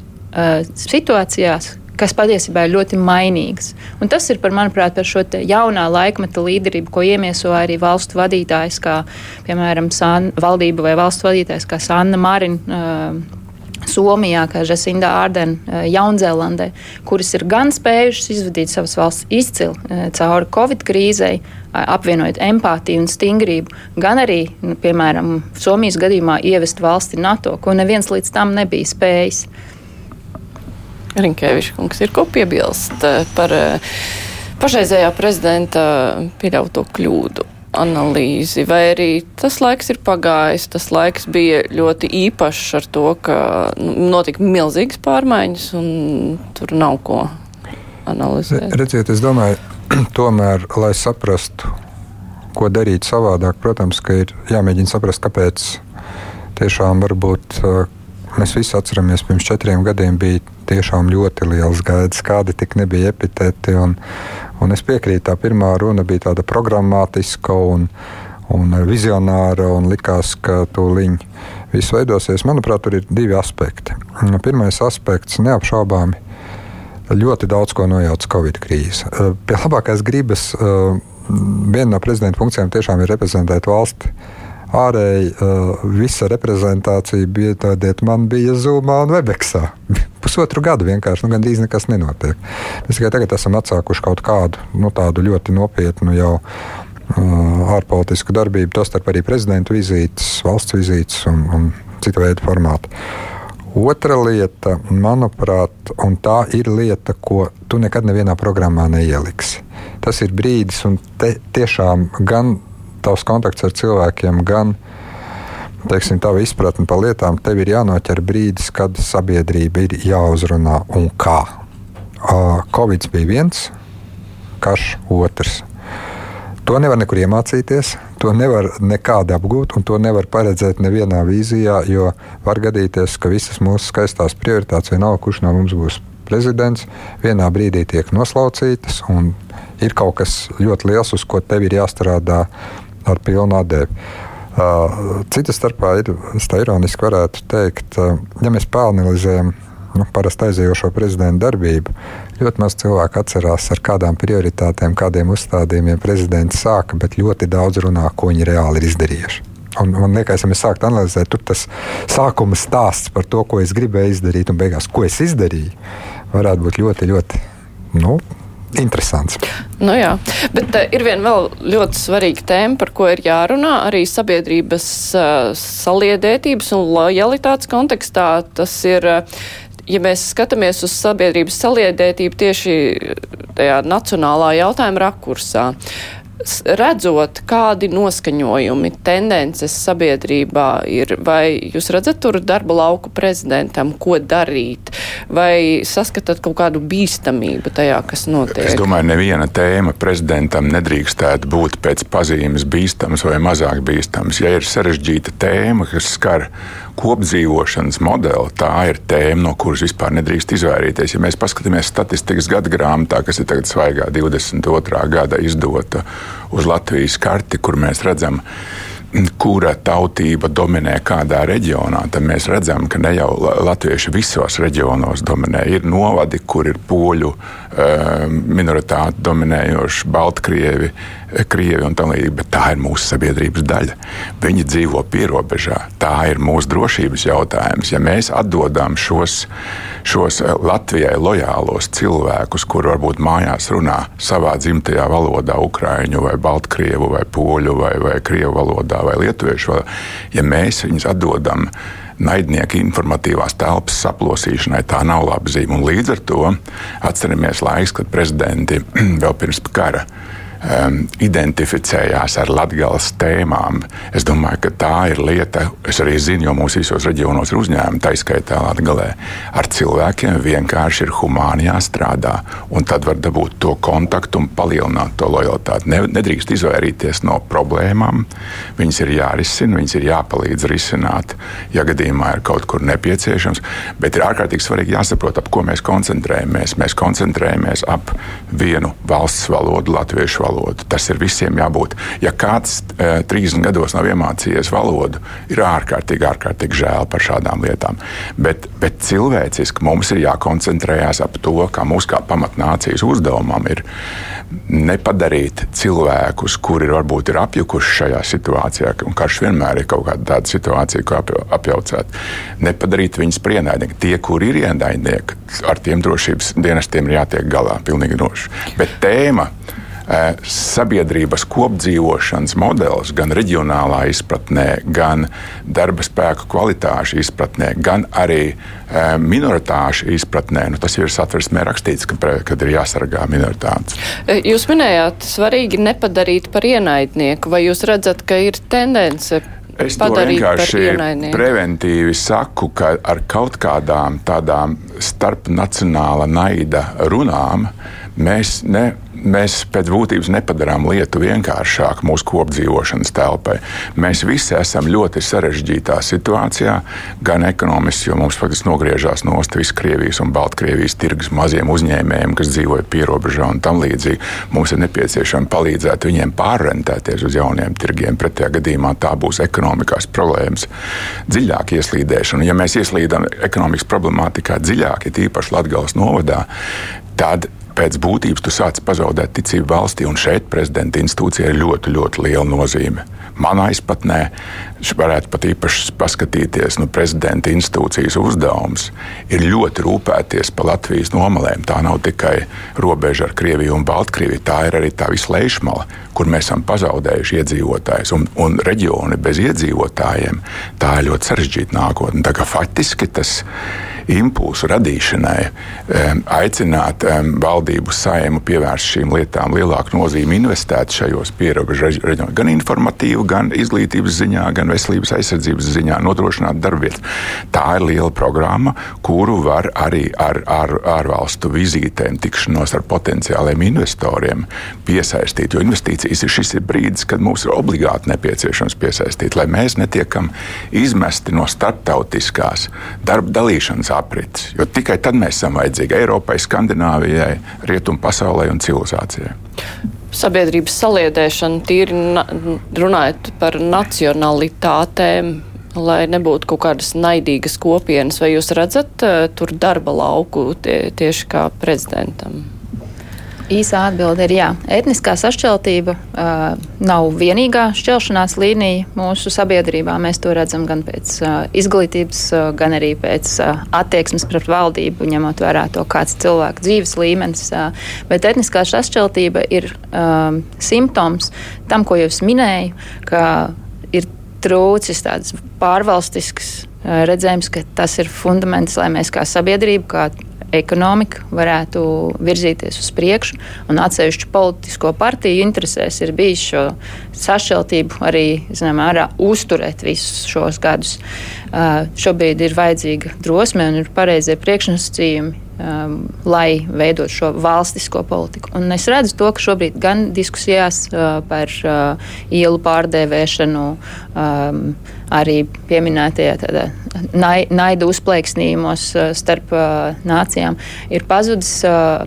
situācijās, kas patiesībā ir ļoti mainīgas. Un tas ir, par, manuprāt, par šo jaunā laikmeta līderību, ko iemieso arī valstu vadītājs, kā piemēram San, valdība vai valstu vadītājs, kā Sanna Marina. Uh, Somijā, kā Žasinda Ārdena, Jaunzēlandē, kuras ir gan spējušas izvadīt savas valsts izcili cauri Covid krīzei, apvienojot empātiju un stingrību, gan arī, piemēram, Somijas gadījumā ievest valsti NATO, ko neviens līdz tam nebija spējis. Rinkēvičs kungs ir ko piebilst eh, par eh, pašreizējā prezidenta pieļauto kļūdu analīzi, vai arī tas laiks ir pagājis, tas laiks bija ļoti īpašs ar to, ka nu, notika milzīgas pārmaiņas un tur nav ko analizēt. Redziet, es domāju, tomēr, lai saprastu, ko darīt savādāk, protams, ka ir jāmēģina saprast, kāpēc tiešām varbūt eh, mēs visi atceramies, pirms četriem gadiem bija tiešām ļoti liels gaidas, kādi tik nebija epitēti. Un, un es piekrītu, tā pirmā runa bija tāda programmatiska un, un vizionāra, un likās, ka tūlīt viss veidosies. Manuprāt, tur ir divi aspekti. Pirmais aspekts neapšaubāmi. Ļoti daudz ko nojauca Covid krīze. Pie labākās gribas viena no prezidenta funkcijām tiešām ir reprezentēt valsti ārēji uh, visa reprezentācija bija tāda, man bija Zumā un Webeksā. Pusotru gadu vienkārši nu, gandrīz nekas nenotiek. Mēs tikai tagad esam atsākuši kaut kādu nu, tādu ļoti nopietnu jau uh, ārpolitisku darbību, tostarp arī prezidentu vizītes, valsts vizītes un, un cita veida formātu. Otra lieta, manuprāt, un tā ir lieta, ko tu nekad nevienā programmā neieliksi. Tas ir brīdis, un te, tiešām gan tavs kontakts ar cilvēkiem, gan teiksim, tava izpratne par lietām, tev ir jānoķer brīdis, kad sabiedrība ir jāuzrunā un kā. Covid bija viens, karš otrs. To nevar nekur iemācīties, to nevar nekādi apgūt, un to nevar paredzēt nevienā vīzijā, jo var gadīties, ka visas mūsu skaistās prioritātes, vienalga, kurš no mums būs prezidents, vienā brīdī tiek noslaucītas, un ir kaut kas ļoti liels, uz ko tev ir jāstrādā ar pilnu atdevi. Uh, cita starpā ir, es tā ironiski varētu teikt, uh, ja mēs pāranalizējam nu, parasti aizējošo prezidentu darbību, ļoti maz cilvēku atcerās, ar kādām prioritātēm, kādiem uzstādījumiem prezidents sāka, bet ļoti daudz runā, ko viņi reāli ir izdarījuši. Un, man liekas, ja mēs sāktu analizēt, tur tas sākuma stāsts par to, ko es gribēju izdarīt, un beigās, ko es izdarīju, varētu būt ļoti, ļoti nu, interesants. Nu jā, bet uh, ir viena vēl ļoti svarīga tēma, par ko ir jārunā arī sabiedrības uh, saliedētības un lojalitātes kontekstā. Tas ir, uh, ja mēs skatāmies uz sabiedrības saliedētību tieši tajā nacionālā jautājuma rakursā. Redzot, kādi noskaņojumi, tendences sabiedrībā ir, vai jūs redzat tur darba lauku prezidentam, ko darīt, vai saskatāt kaut kādu bīstamību tajā, kas notiek? Es domāju, neviena tēma prezidentam nedrīkstētu būt pēc pazīmes bīstams vai mazāk bīstams. Ja ir sarežģīta tēma, kas skar kopdzīvošanas modeli, tā ir tēma, no kuras vispār nedrīkst izvairīties. Ja mēs paskatāmies statistikas gada grāmatā, kas ir tagad svaigā 22. gada izdota uz Latvijas karti, kur mēs redzam, kura tautība dominē kādā reģionā, tad mēs redzam, ka ne jau latvieši visos reģionos dominē. Ir novadi, kur ir poļu eh, minoritāte dominējoši, Baltkrievi, Krievi un tā līdzīgi, bet tā ir mūsu sabiedrības daļa. Viņi dzīvo pierobežā. Tā ir mūsu drošības jautājums. Ja mēs atdodam šos, šos eh, Latvijai lojālos cilvēkus, kur varbūt mājās runā savā dzimtajā valodā, ukrāņu vai baltkrievu vai poļu vai, vai krievu valodā vai lietuviešu valodā, ja mēs viņus atdodam naidnieka informatīvās telpas saplosīšanai. Tā nav laba zīme. Un līdz ar to atceramies laiks, kad prezidenti vēl pirms kara um, identificējās ar latgales tēmām. Es domāju, ka tā ir lieta, es arī zinu, jo mūsu visos reģionos ir uzņēmumi, tā izskaitā latgalē, ar cilvēkiem vienkārši ir humāni jāstrādā, un tad var dabūt to kontaktu un palielināt to lojalitāti. Ne, nedrīkst izvairīties no problēmām, viņas ir jārisina, viņas ir jāpalīdz risināt, ja gadījumā ir kaut kur nepieciešams, bet ir ārkārtīgi svarīgi jāsaprot, ap ko mēs koncentrējamies. Mēs koncentrējamies ap vienu valsts valodu, latviešu valodu. Tas ir visiem jābūt. Ja kāds e, 30 gados nav iemācījies valodu, ir ārkārtīgi, ārkārtīgi žēl par šādām lietām. Bet, bet cilvēciski mums ir jākoncentrējas ap to, ka mūsu kā pamatnācijas uzdevumam ir nepadarīt cilvēkus, kuri varbūt ir apjukuši šajā situācijā, un karš vienmēr ir kaut kāda tāda situācija, ko apjaucēt, nepadarīt viņus par ienaidniekiem. Tie, kuri ir ienaidnieki, ar tiem drošības dienestiem ir jātiek galā pilnīgi droši. Bet tēma sabiedrības kopdzīvošanas modelis gan reģionālā izpratnē, gan darba spēka kvalitāšu izpratnē, gan arī minoritāšu izpratnē. Nu, tas jau ir satversmē rakstīts, ka, kad ir jāsargā minoritātes. Jūs minējāt, svarīgi nepadarīt par ienaidnieku. Vai jūs redzat, ka ir tendence Es to vienkārši preventīvi saku, ka ar kaut kādām tādām starpnacionāla naida runām mēs ne mēs pēc būtības nepadarām lietu vienkāršāku mūsu kopdzīvošanas telpai. Mēs visi esam ļoti sarežģītā situācijā, gan ekonomiski, jo mums faktiski nogriežās nost viss Krievijas un Baltkrievijas tirgus maziem uzņēmējiem, kas dzīvoja pierobežā un tam līdzīgi. Mums ir nepieciešams palīdzēt viņiem pārrentēties uz jauniem tirgiem. Pretējā gadījumā tā būs ekonomikas problēmas dziļāk ieslīdēšana. Ja mēs ieslīdam ekonomikas problemātikā dziļāk, ir īpaši Latvijas novadā, tad pēc būtības tu sāc pazaudēt ticību valstī, un šeit prezidenta institūcijai ir ļoti, ļoti liela nozīme. Manā izpratnē varētu pat īpaši paskatīties, nu, prezidenta institūcijas uzdevums ir ļoti rūpēties par Latvijas nomalēm. Tā nav tikai robeža ar Krieviju un Baltkrieviju, tā ir arī tā vislēšmala, kur mēs esam pazaudējuši iedzīvotājus. Un, un reģioni bez iedzīvotājiem tā ir ļoti sarežģīta nākotne. Tā kā faktiski tas impulsu radīšanai, aicināt valdību saimu pievērst šīm lietām lielāku nozīmi, investēt šajos pierobežu reģionos, gan informatīvi, gan izglītības ziņā, gan veselības aizsardzības ziņā, nodrošināt darbvietas. Tā ir liela programma, kuru var arī ar ārvalstu vizītēm, tikšanos ar potenciāliem investoriem piesaistīt. Jo investīcijas ir šis ir brīdis, kad mums ir obligāti nepieciešams piesaistīt, lai mēs netiekam izmesti no starptautiskās darba dalīšanas aprits. Jo tikai tad mēs esam vajadzīgi Eiropai, Skandināvijai, Rietumu pasaulē un civilizācijai. Sabiedrības saliedēšana, tīri runājot par nacionalitātēm, lai nebūtu kaut kādas naidīgas kopienas, vai jūs redzat uh, tur darba lauku tie, tieši kā prezidentam? Īsā atbilde ir jā. Etniskā sašķeltība uh, nav vienīgā šķelšanās līnija mūsu sabiedrībā. Mēs to redzam gan pēc uh, izglītības, uh, gan arī pēc uh, attieksmes pret valdību, ņemot vērā to, kāds ir cilvēka dzīves līmenis. Uh, bet etniskā sašķeltība ir uh, simptoms tam, ko es minēju, ka ir trūcis tāds pārvalstisks redzējums, ka tas ir fundaments, lai mēs kā sabiedrība, kā ekonomika varētu virzīties uz priekšu. Un atsevišķu politisko partiju interesēs ir bijis šo sašķeltību arī zināmā, uzturēt visus šos gadus. Šobrīd ir vajadzīga drosme un ir pareizie priekšnosacījumi. Um, lai veidot šo valstisko politiku. Un es redzu to, ka šobrīd gan diskusijās uh, par uh, ielu pārdēvēšanu, um, arī pieminētajā naida uzplaiksnījumos uh, starp uh, nācijām, ir pazudis uh,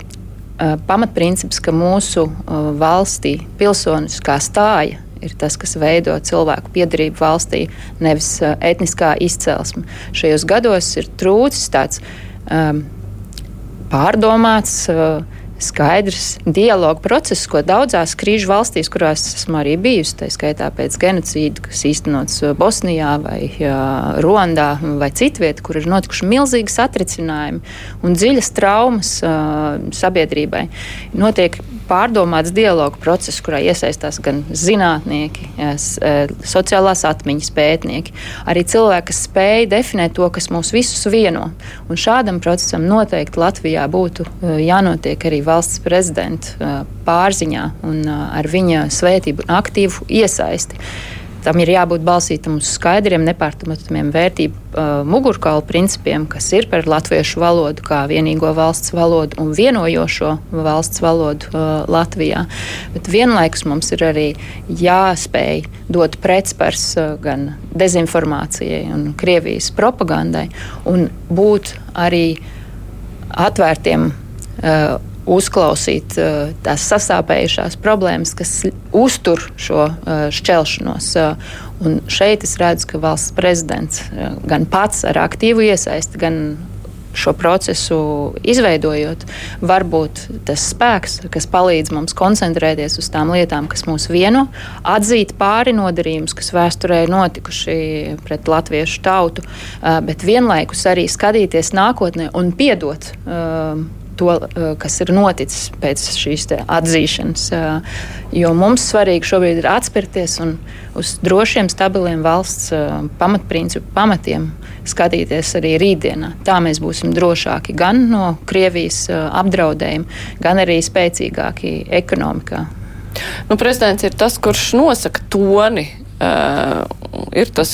pamatprincips, ka mūsu uh, valstī pilsoniskā stāja ir tas, kas veido cilvēku piedarību valstī, nevis uh, etniskā izcelsme. Šajos gados ir trūcis tāds um, pārdomāts. Uh, skaidrs dialogu process, ko daudzās krīžu valstīs, kurās esmu arī bijusi, tā skaitā pēc genocīda, kas īstenots uh, Bosnijā vai uh, Rondā vai citvietā, kur ir notikuši milzīgi satricinājumi un dziļas traumas uh, sabiedrībai. Notiek pārdomāts dialogu process, kurā iesaistās gan zinātnieki, sociālās atmiņas pētnieki, arī cilvēki, kas spēj definēt to, kas mūs visus vieno. Un šādam procesam noteikti Latvijā būtu jānotiek arī valsts prezidenta pārziņā un ar viņa svētību un aktīvu iesaisti. Tam ir jābūt balstītam uz skaidriem, nepārprotamiem vērtību uh, mugurkaulu principiem, kas ir par latviešu valodu kā vienīgo valsts valodu un vienojošo valsts valodu uh, Latvijā. Bet vienlaikus mums ir arī jāspēj dot pretspars uh, gan dezinformācijai un Krievijas propagandai un būt arī atvērtiem. Uh, uzklausīt uh, tās sasāpējušās problēmas, kas uztur šo uh, šķelšanos. Uh, un šeit es redzu, ka valsts prezidents gan pats ar aktīvu iesaisti, gan šo procesu izveidojot, var būt tas spēks, kas palīdz mums koncentrēties uz tām lietām, kas mūs vieno, atzīt pāri nodarījumus, kas vēsturē ir notikuši pret latviešu tautu, bet vienlaikus arī skatīties nākotnē un piedot to, eh, kas ir noticis pēc šīs atzīšanas. Eh, jo mums svarīgi šobrīd ir atspērties un uz drošiem, stabiliem valsts eh, pamatprincipu pamatiem skatīties arī rītdienā. Tā mēs būsim drošāki gan no Krievijas apdraudējuma, gan arī spēcīgāki ekonomikā. Nu, prezidents ir tas, kurš nosaka toni Uh, ir tas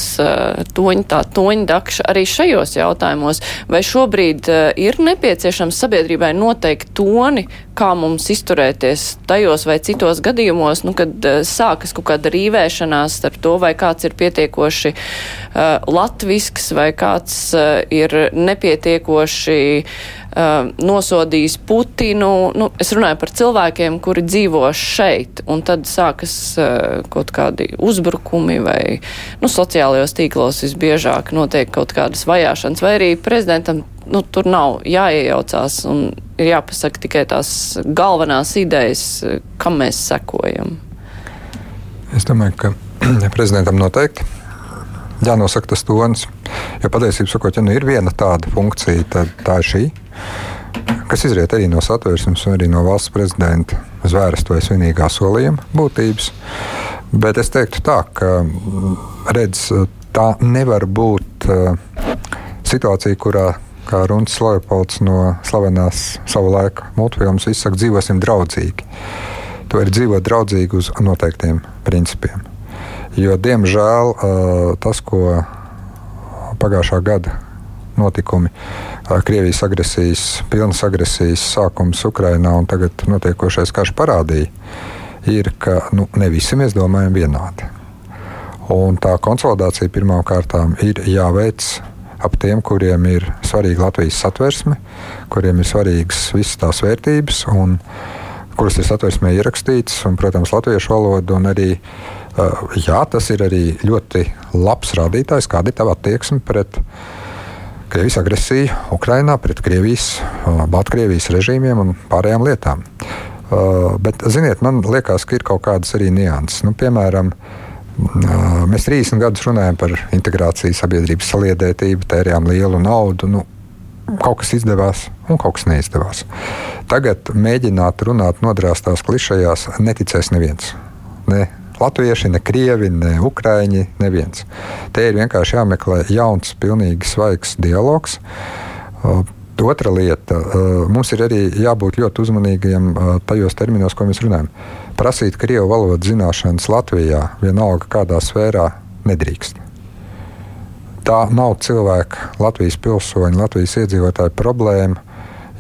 toņa, tā toņdakša arī šajos jautājumos. Vai šobrīd ir nepieciešams sabiedrībai noteikt toni, kā mums izturēties tajos vai citos gadījumos, nu, kad sākas kaut kāda rīvēšanās starp to, vai kāds ir pietiekoši uh, latvisks vai kāds uh, ir nepietiekoši uh, nosodījis Putinu. Nu, es runāju par cilvēkiem, kuri dzīvo šeit, un tad sākas uh, kaut kādi uzbrukumi vai nu, sociālajos tīklos visbiežāk notiek kaut kādas vajāšanas, vai arī prezidentam nu, tur nav jāiejaucās un ir jāpasaka tikai tās galvenās idejas, kam mēs sekojam. Es domāju, ka prezidentam noteikti jānosaka tas tonis. Jo patiesībā sakot, ja nu ir viena tāda funkcija, tad tā ir šī, kas izriet arī no satversmes un arī no valsts prezidenta zvērstojas vienīgā solījuma būtības. Bet es teiktu tā, ka redz, tā nevar būt uh, situācija, kurā kā Runis Leopolds no slavenās savu laiku multfilmas izsaka, dzīvosim draudzīgi. Tu vari dzīvot draudzīgi uz noteiktiem principiem. Jo, diemžēl, tas, ko pagājušā gada notikumi, Krievijas agresijas, pilnas agresijas sākums Ukrajinā un tagad notiekošais karš parādīja, ir, ka nu, ne visi mēs domājam vienādi. Un tā konsolidācija pirmām kārtām ir jāveic ap tiem, kuriem ir svarīga Latvijas satversme, kuriem ir svarīgas visas tās vērtības, un, kuras ir satversmē ierakstītas, un, protams, latviešu valoda un arī jā, tas ir arī ļoti labs rādītājs, kāda ir tava attieksme pret Krievijas agresiju Ukrajinā, pret Krievijas, uh, Baltkrievijas režīmiem un pārējām lietām. Uh, bet, ziniet, man liekas, ka ir kaut kādas arī nianses. Nu, piemēram, mēs 30 gadus runājam par integrāciju, sabiedrības saliedētību, tērējām lielu naudu. Nu, kaut kas izdevās, un kaut kas neizdevās. Tagad mēģināt runāt nodrāstās klišajās neticēs neviens. Ne latvieši, ne krievi, ne ukrāņi, neviens. Te ir vienkārši jāmeklē jauns, pilnīgi svaigs dialogs. Uh, otra lieta, uh, mums ir arī jābūt ļoti uzmanīgiem uh, tajos terminos, ko mēs runājam. Prasīt krievu valodas zināšanas Latvijā, vienalga kādā sfērā, nedrīkst. Tā nav cilvēka, Latvijas pilsoņa, Latvijas iedzīvotāja problēma.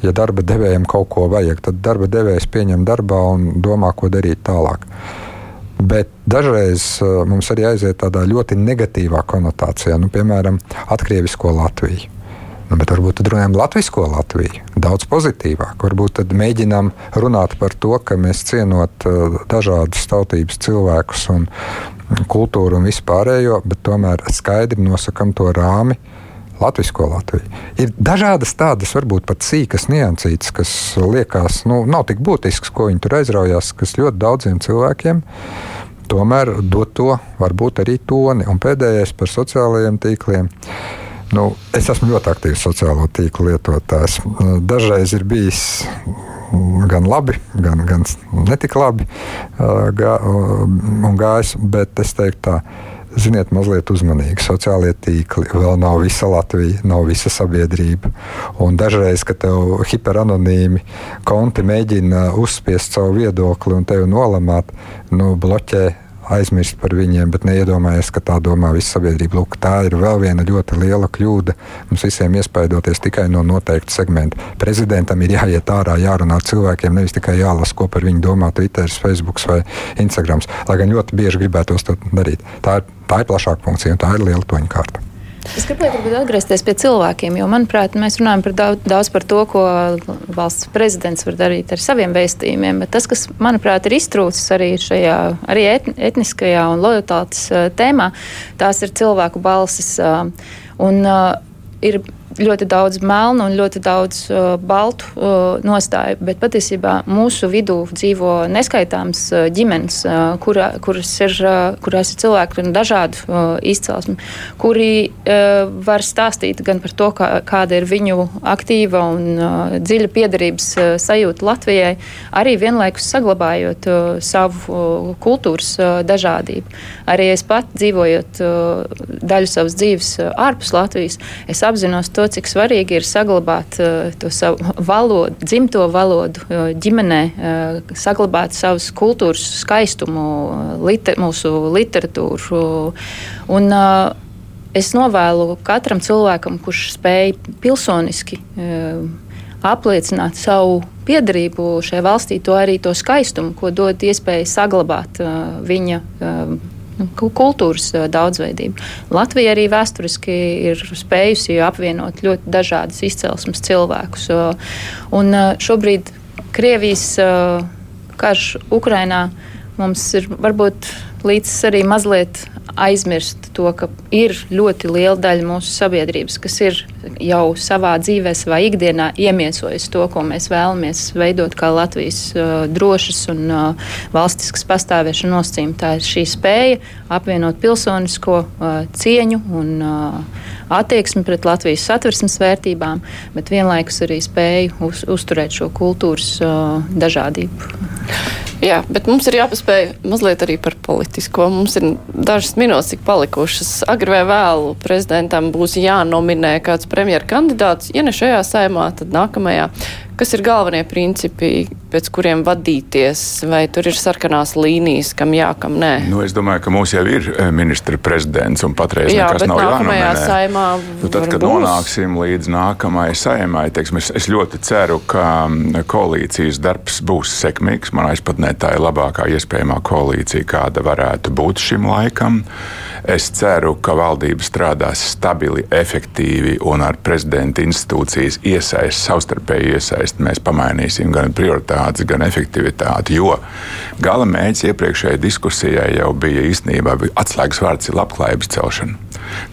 Ja darba devējiem kaut ko vajag, tad darba devējs pieņem darbā un domā, ko darīt tālāk. Bet dažreiz uh, mums arī aiziet tādā ļoti negatīvā konotācijā, nu, piemēram, atkrievisko Latviju. Nu, bet varbūt tad runājam latviešu Latviju, daudz pozitīvāk. Varbūt tad mēģinām runāt par to, ka mēs cienot uh, dažādas tautības cilvēkus un kultūru un vispārējo, bet tomēr skaidri nosakam to rāmi. Latvijas Latviju. Ir dažādas tādas, varbūt pat sīkas niansītas, kas liekas, nu, nav tik būtisks, ko viņi tur aizraujās, kas ļoti daudziem cilvēkiem tomēr dot to varbūt arī toni. Un pēdējais par sociālajiem tīkliem. Nu, es esmu ļoti aktīvs sociālo tīklu lietotājs. Dažreiz ir bijis gan labi, gan, gan netik labi gā, un gājis, bet es teiktu tā. Ziniet, mazliet uzmanīgi. Sociālie tīkli vēl nav visa Latvija, nav visa sabiedrība. Un dažreiz, kad tev hiperanonīmi konti mēģina uzspiest savu viedokli un tevi nolamāt, nu, bloķē aizmirst par viņiem, bet neiedomājies, ka tā domā visa sabiedrība. Lūk, tā ir vēl viena ļoti liela kļūda. Mums visiem iespaidoties tikai no noteikta segmenta. Prezidentam ir jāiet ārā, jārunā ar cilvēkiem, nevis tikai jālasa, ko par viņu domā Twitter, Facebook vai Instagram. Lai gan ļoti bieži gribētos to darīt. Tā ir, tā ir plašāka funkcija un tā ir liela toņa kārta. Es gribēju atgriezties pie cilvēkiem, jo, manuprāt, mēs runājam par daudz, daudz par to, ko valsts prezidents var darīt ar saviem vēstījumiem. Bet tas, kas, manuprāt, ir iztrūcis arī šajā arī etniskajā un lojalitātes tēmā, tās ir cilvēku balsis. Un, ir ļoti daudz melnu un ļoti daudz uh, baltu uh, nostāju, bet patiesībā mūsu vidū dzīvo neskaitāms uh, ģimenes, uh, kura, kuras ir, uh, kurās ir cilvēki ar dažādu uh, izcelsmi, kuri uh, var stāstīt gan par to, kā, kāda ir viņu aktīva un uh, dziļa piederības uh, sajūta Latvijai, arī vienlaikus saglabājot uh, savu uh, kultūras uh, dažādību. Arī es pat dzīvojot uh, daļu savas dzīves uh, ārpus Latvijas, es apzinos to, to, cik svarīgi ir saglabāt uh, to savu valodu, dzimto valodu uh, ģimenē, uh, saglabāt savas kultūras skaistumu, liter, mūsu literatūru. Un, es novēlu katram cilvēkam, kurš spēj pilsoniski apliecināt savu piedarību šai valstī, to arī to skaistumu, ko dod iespēja saglabāt viņa kultūras daudzveidību. Latvija arī vēsturiski ir spējusi apvienot ļoti dažādas izcelsmes cilvēkus. Un šobrīd Krievijas karš Ukrainā mums ir varbūt līdz arī mazliet aizmirst to, ka ir ļoti liela daļa mūsu sabiedrības, kas ir jau savā dzīvē, savā ikdienā iemiesojusi to, ko mēs vēlamies veidot kā Latvijas uh, drošas un uh, valstiskas pastāvēšanas nosacījumi. Tā ir šī spēja apvienot pilsonisko uh, cieņu un uh, attieksmi pret Latvijas satversmes vērtībām, bet vienlaikus arī spēju uz, uzturēt šo kultūras uh, dažādību. Jā, bet mums ir jāpaspēj mazliet arī par politisko. Mums ir dažas minūtes, cik palikušas. Agri vai vēlu prezidentam būs jānominē kāds premjera kandidāts. Ja ne šajā saimā, tad nākamajā. Kas ir galvenie principi, pēc kuriem vadīties, vai tur ir sarkanās līnijas, kam jā, kam nē? Nu, es domāju, ka mums jau ir eh, ministra prezidents un patreiz jā, nekas nav jānominē. Saimā nu, tad, kad būs. nonāksim līdz nākamajai saimai, teiksim, es, es ļoti ceru, ka mm, koalīcijas darbs būs sekmīgs. Man aizpatnē tā ir labākā iespējamā koalīcija, kāda varētu būt šim laikam. Es ceru, ka valdība strādās stabili, efektīvi un ar prezidenta institūcijas iesaist, savstarpēju iesaist. Mēs pamainīsim gan prioritātes, gan efektivitāti. Jo gala mērķis iepriekšējai diskusijai jau bija īstenībā atslēgas vārds labklājības celšana.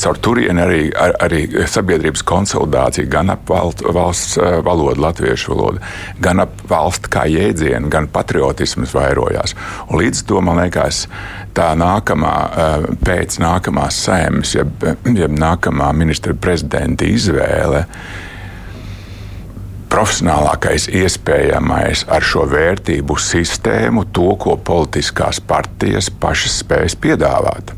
Caur turieni arī, ar, arī sabiedrības konsolidācija gan ap valsts eh, valodu, latviešu valodu, gan ap valsts kā jēdzienu, gan patriotisms vairojās. Un līdz to man liekas, tā nākamā, eh, pēc nākamās sēmas, jeb, jeb nākamā ministra prezidenta izvēle profesionālākais iespējamais ar šo vērtību sistēmu, to, ko politiskās partijas pašas spējas piedāvāt.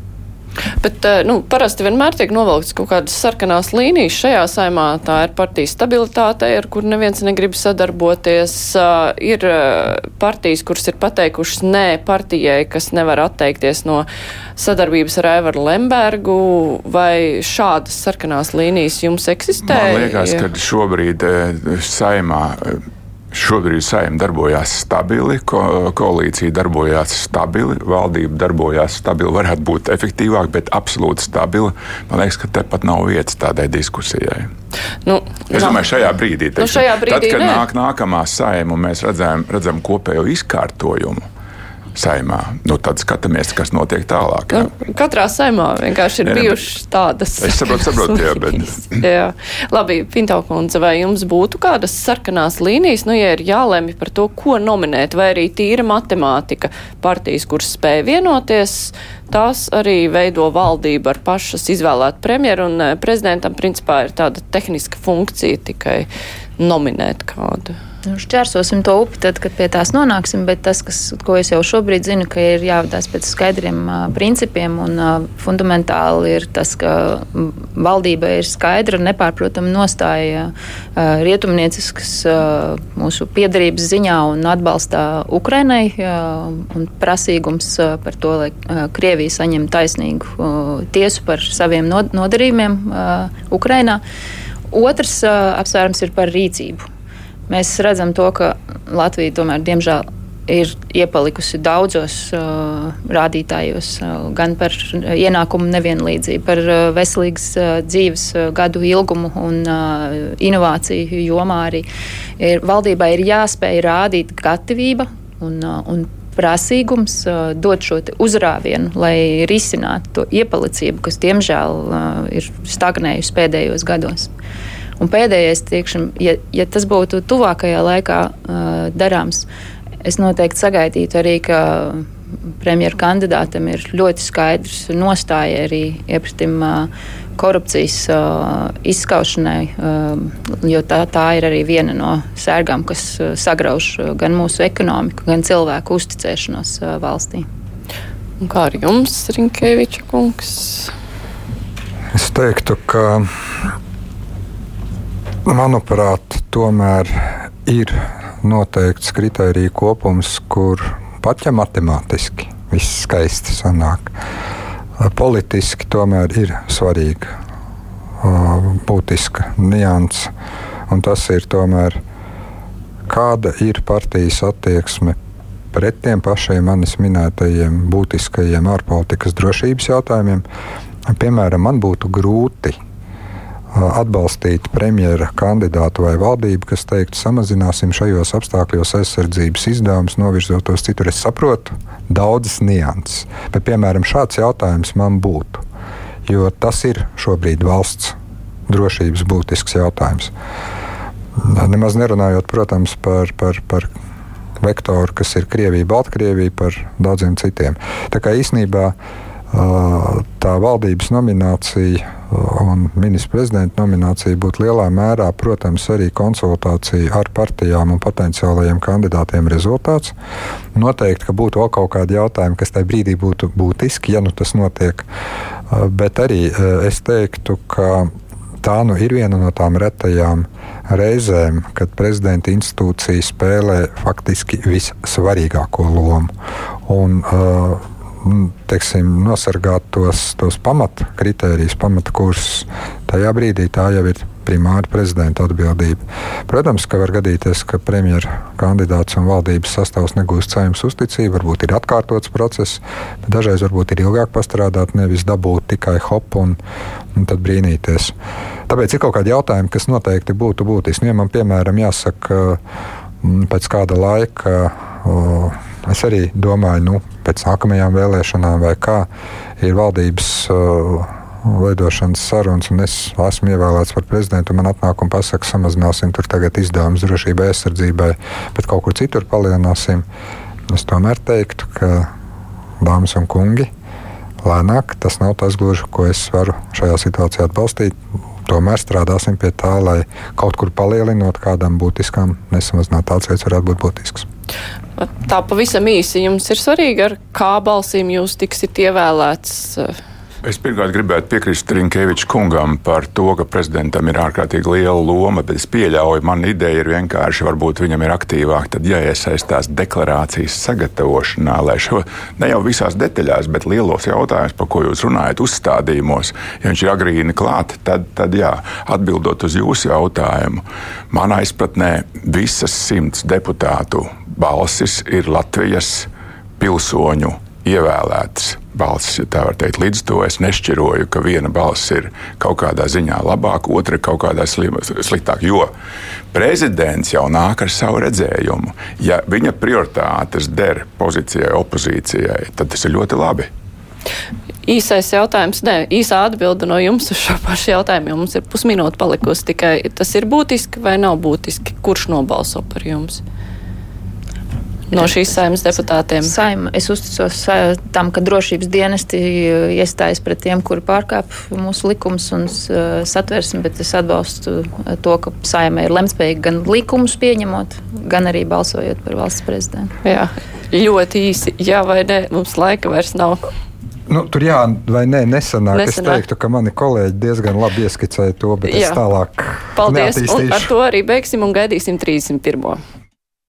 Bet eh, nu, parasti vienmēr tiek novilktas kaut kādas sarkanās līnijas. Šajā saimā tā ir partijas stabilitāte, ar kur neviens negrib sadarboties. Uh, ir uh, partijas, kuras ir pateikušas nē partijai, kas nevar atteikties no sadarbības ar Aivaru Lembergu. Vai šādas sarkanās līnijas jums eksistē? Man liekas, ka šobrīd saimā. Šobrīd saimnieks darbojās stabili, ko, koalīcija darbojās stabili, valdība darbojās stabili. Varētu būt efektīvāk, bet absolūti stabila. Man liekas, ka tepat nav vietas tādai diskusijai. Nu, es domāju, šajā brīdī, teiksim, nu, šajā brīdī tad, kad nē. nāk nākamā saima un mēs redzam, redzam kopējo izkārtojumu saimā. Nu, tad skatāmies, kas notiek tālāk. Jā. Nu, katrā saimā vienkārši ir jā, bijušas tādas. Es saprotu, saprotu jā, bet. jā. Labi, Pintaukundze, vai jums būtu kādas sarkanās līnijas, nu, ja ir jālemj par to, ko nominēt, vai arī tīra matemātika partijas, kuras spēja vienoties, tās arī veido valdību ar pašas izvēlētu premjeru, un eh, prezidentam principā ir tāda tehniska funkcija tikai nominēt kādu? Šķērsosim to upi, tad, kad pie tās nonāksim, bet tas, kas, ko es jau šobrīd zinu, ka ir jāvadās pēc skaidriem uh, principiem un uh, fundamentāli ir tas, ka valdība ir skaidra, nepārprotama nostāja uh, rietumnieciskas uh, mūsu piedarības ziņā un atbalstā Ukrainai uh, un prasīgums uh, par to, lai uh, Krievija saņem taisnīgu uh, tiesu par saviem nodarījumiem uh, Ukrainā. Otrs uh, apsvērums ir par rīcību. Mēs redzam to, ka Latvija tomēr, diemžēl, ir iepalikusi daudzos uh, rādītājos, uh, gan par ienākumu nevienlīdzību, par uh, veselīgas uh, dzīves uh, gadu ilgumu un uh, inovāciju jomā arī. Ir, valdībai ir jāspēj rādīt gatavība un, uh, un prasīgums uh, dot šo uzrāvienu, lai risinātu to iepalicību, kas diemžēl uh, ir stagnējusi pēdējos gados. Un pēdējais, tiekšam, ja, ja tas būtu tuvākajā laikā uh, darāms, es noteikti sagaidītu arī, ka premjeru kandidātam ir ļoti skaidrs nostāja arī iepratim uh, korupcijas uh, izskaušanai, uh, jo tā, tā ir arī viena no sērgām, kas uh, sagrauž gan mūsu ekonomiku, gan cilvēku uzticēšanos uh, valstī. Un kā ar jums, Rinkēviča kungs? Es teiktu, ka Manuprāt, tomēr ir noteikts kritēriju kopums, kur pat ja matemātiski viss skaisti sanāk, politiski tomēr ir svarīga, būtiska nianses. Un tas ir tomēr, kāda ir partijas attieksme pret tiem pašiem manis minētajiem būtiskajiem ārpolitikas drošības jautājumiem. Piemēram, man būtu grūti atbalstīt premjera kandidātu vai valdību, kas teiktu, samazināsim šajos apstākļos aizsardzības izdevumus, novirzot tos citur. Es saprotu daudzas nianses, bet, piemēram, šāds jautājums man būtu, jo tas ir šobrīd valsts drošības būtisks jautājums. Nemaz nerunājot, protams, par, par, par vektoru, kas ir Krievija, Baltkrievija, par daudziem citiem. Tā kā īsnībā tā valdības nominācija un ministra prezidenta nominācija būtu lielā mērā, protams, arī konsultācija ar partijām un potenciālajiem kandidātiem rezultāts. Noteikti, ka būtu vēl kaut kādi jautājumi, kas tajā brīdī būtu būtiski, ja nu tas notiek. Bet arī es teiktu, ka tā nu ir viena no tām retajām reizēm, kad prezidenta institūcija spēlē faktiski vissvarīgāko lomu. Un, uh, teiksim, nosargāt tos, tos pamatkritērijus, pamatkursus, tajā brīdī tā jau ir primāri prezidenta atbildība. Protams, ka var gadīties, ka premjeras kandidāts un valdības sastāvs negūst saimnes uzticību, varbūt ir atkārtots process, bet dažreiz varbūt ir ilgāk pastrādāt, nevis dabūt tikai hop un, un tad brīnīties. Tāpēc ir kaut kādi jautājumi, kas noteikti būtu būtiski. Ja man, piemēram, jāsaka, pēc kāda laika. O, es arī domāju, nu, pēc nākamajām vēlēšanām vai kā ir valdības. Uh, Veidošanas sarunas, un es esmu ievēlēts par prezidentu. Man atnāk un pasaka, samazināsim tur tagad izdevumus drošībai, aizsardzībai, bet kaut kur citur palielināsim. Es tomēr teiktu, ka, dāmas un kungi, lēnāk tas nav tas gluži, ko es varu šajā situācijā atbalstīt. Tomēr strādāsim pie tā, lai kaut kur palielinot kādam būtiskam, nesamazināt tāds veids varētu būt būtisks. Tā pavisam īsi. Jums ir svarīgi, ar kā balsīm jūs tiksiet ievēlēts. Es pirmkārt gribētu piekrist Rinkēviča kungam par to, ka prezidentam ir ārkārtīgi liela loma, bet es pieļauju, man ideja ir vienkārši, varbūt viņam ir aktīvāk tad jāiesaistās deklarācijas sagatavošanā, lai šo ne jau visās detaļās, bet lielos jautājumus, par ko jūs runājat, uzstādījumos, ja viņš ir agrīni klāt, tad, tad jā, atbildot uz jūsu jautājumu, manā izpratnē visas simts deputātu balsis ir Latvijas pilsoņu ievēlētas balss, ja tā var teikt, līdz to es nešķiroju, ka viena balss ir kaut kādā ziņā labāka, otra kaut kādā sliktāka. Jo prezidents jau nāk ar savu redzējumu. Ja viņa prioritātes der pozīcijai, opozīcijai, tad tas ir ļoti labi. Īsais jautājums, nē, īsā atbilde no jums uz šo pašu jautājumu. Mums ir pusminūte palikusi tikai. Tas ir būtiski vai nav būtiski? Kurš nobalso par jums? No šīs saimnes deputātiem? Saima, es uzticos sa- tam, ka drošības dienesti uh, iestājas pret tiem, kuri pārkāp mūsu likums un uh, satversmi, bet es atbalstu to, ka saima ir lemtspējīga gan likumus pieņemot, gan arī balsojot par valsts prezidentu. Jā, ļoti īsi, jā vai nē, mums laika vairs nav. Nu, tur jā, vai nē, nesanāk. nesanāk. Es teiktu, ka mani kolēģi diezgan labi ieskicēja to, bet Jā. es tālāk Paldies, un ar to arī beigsim un gaidīsim 31.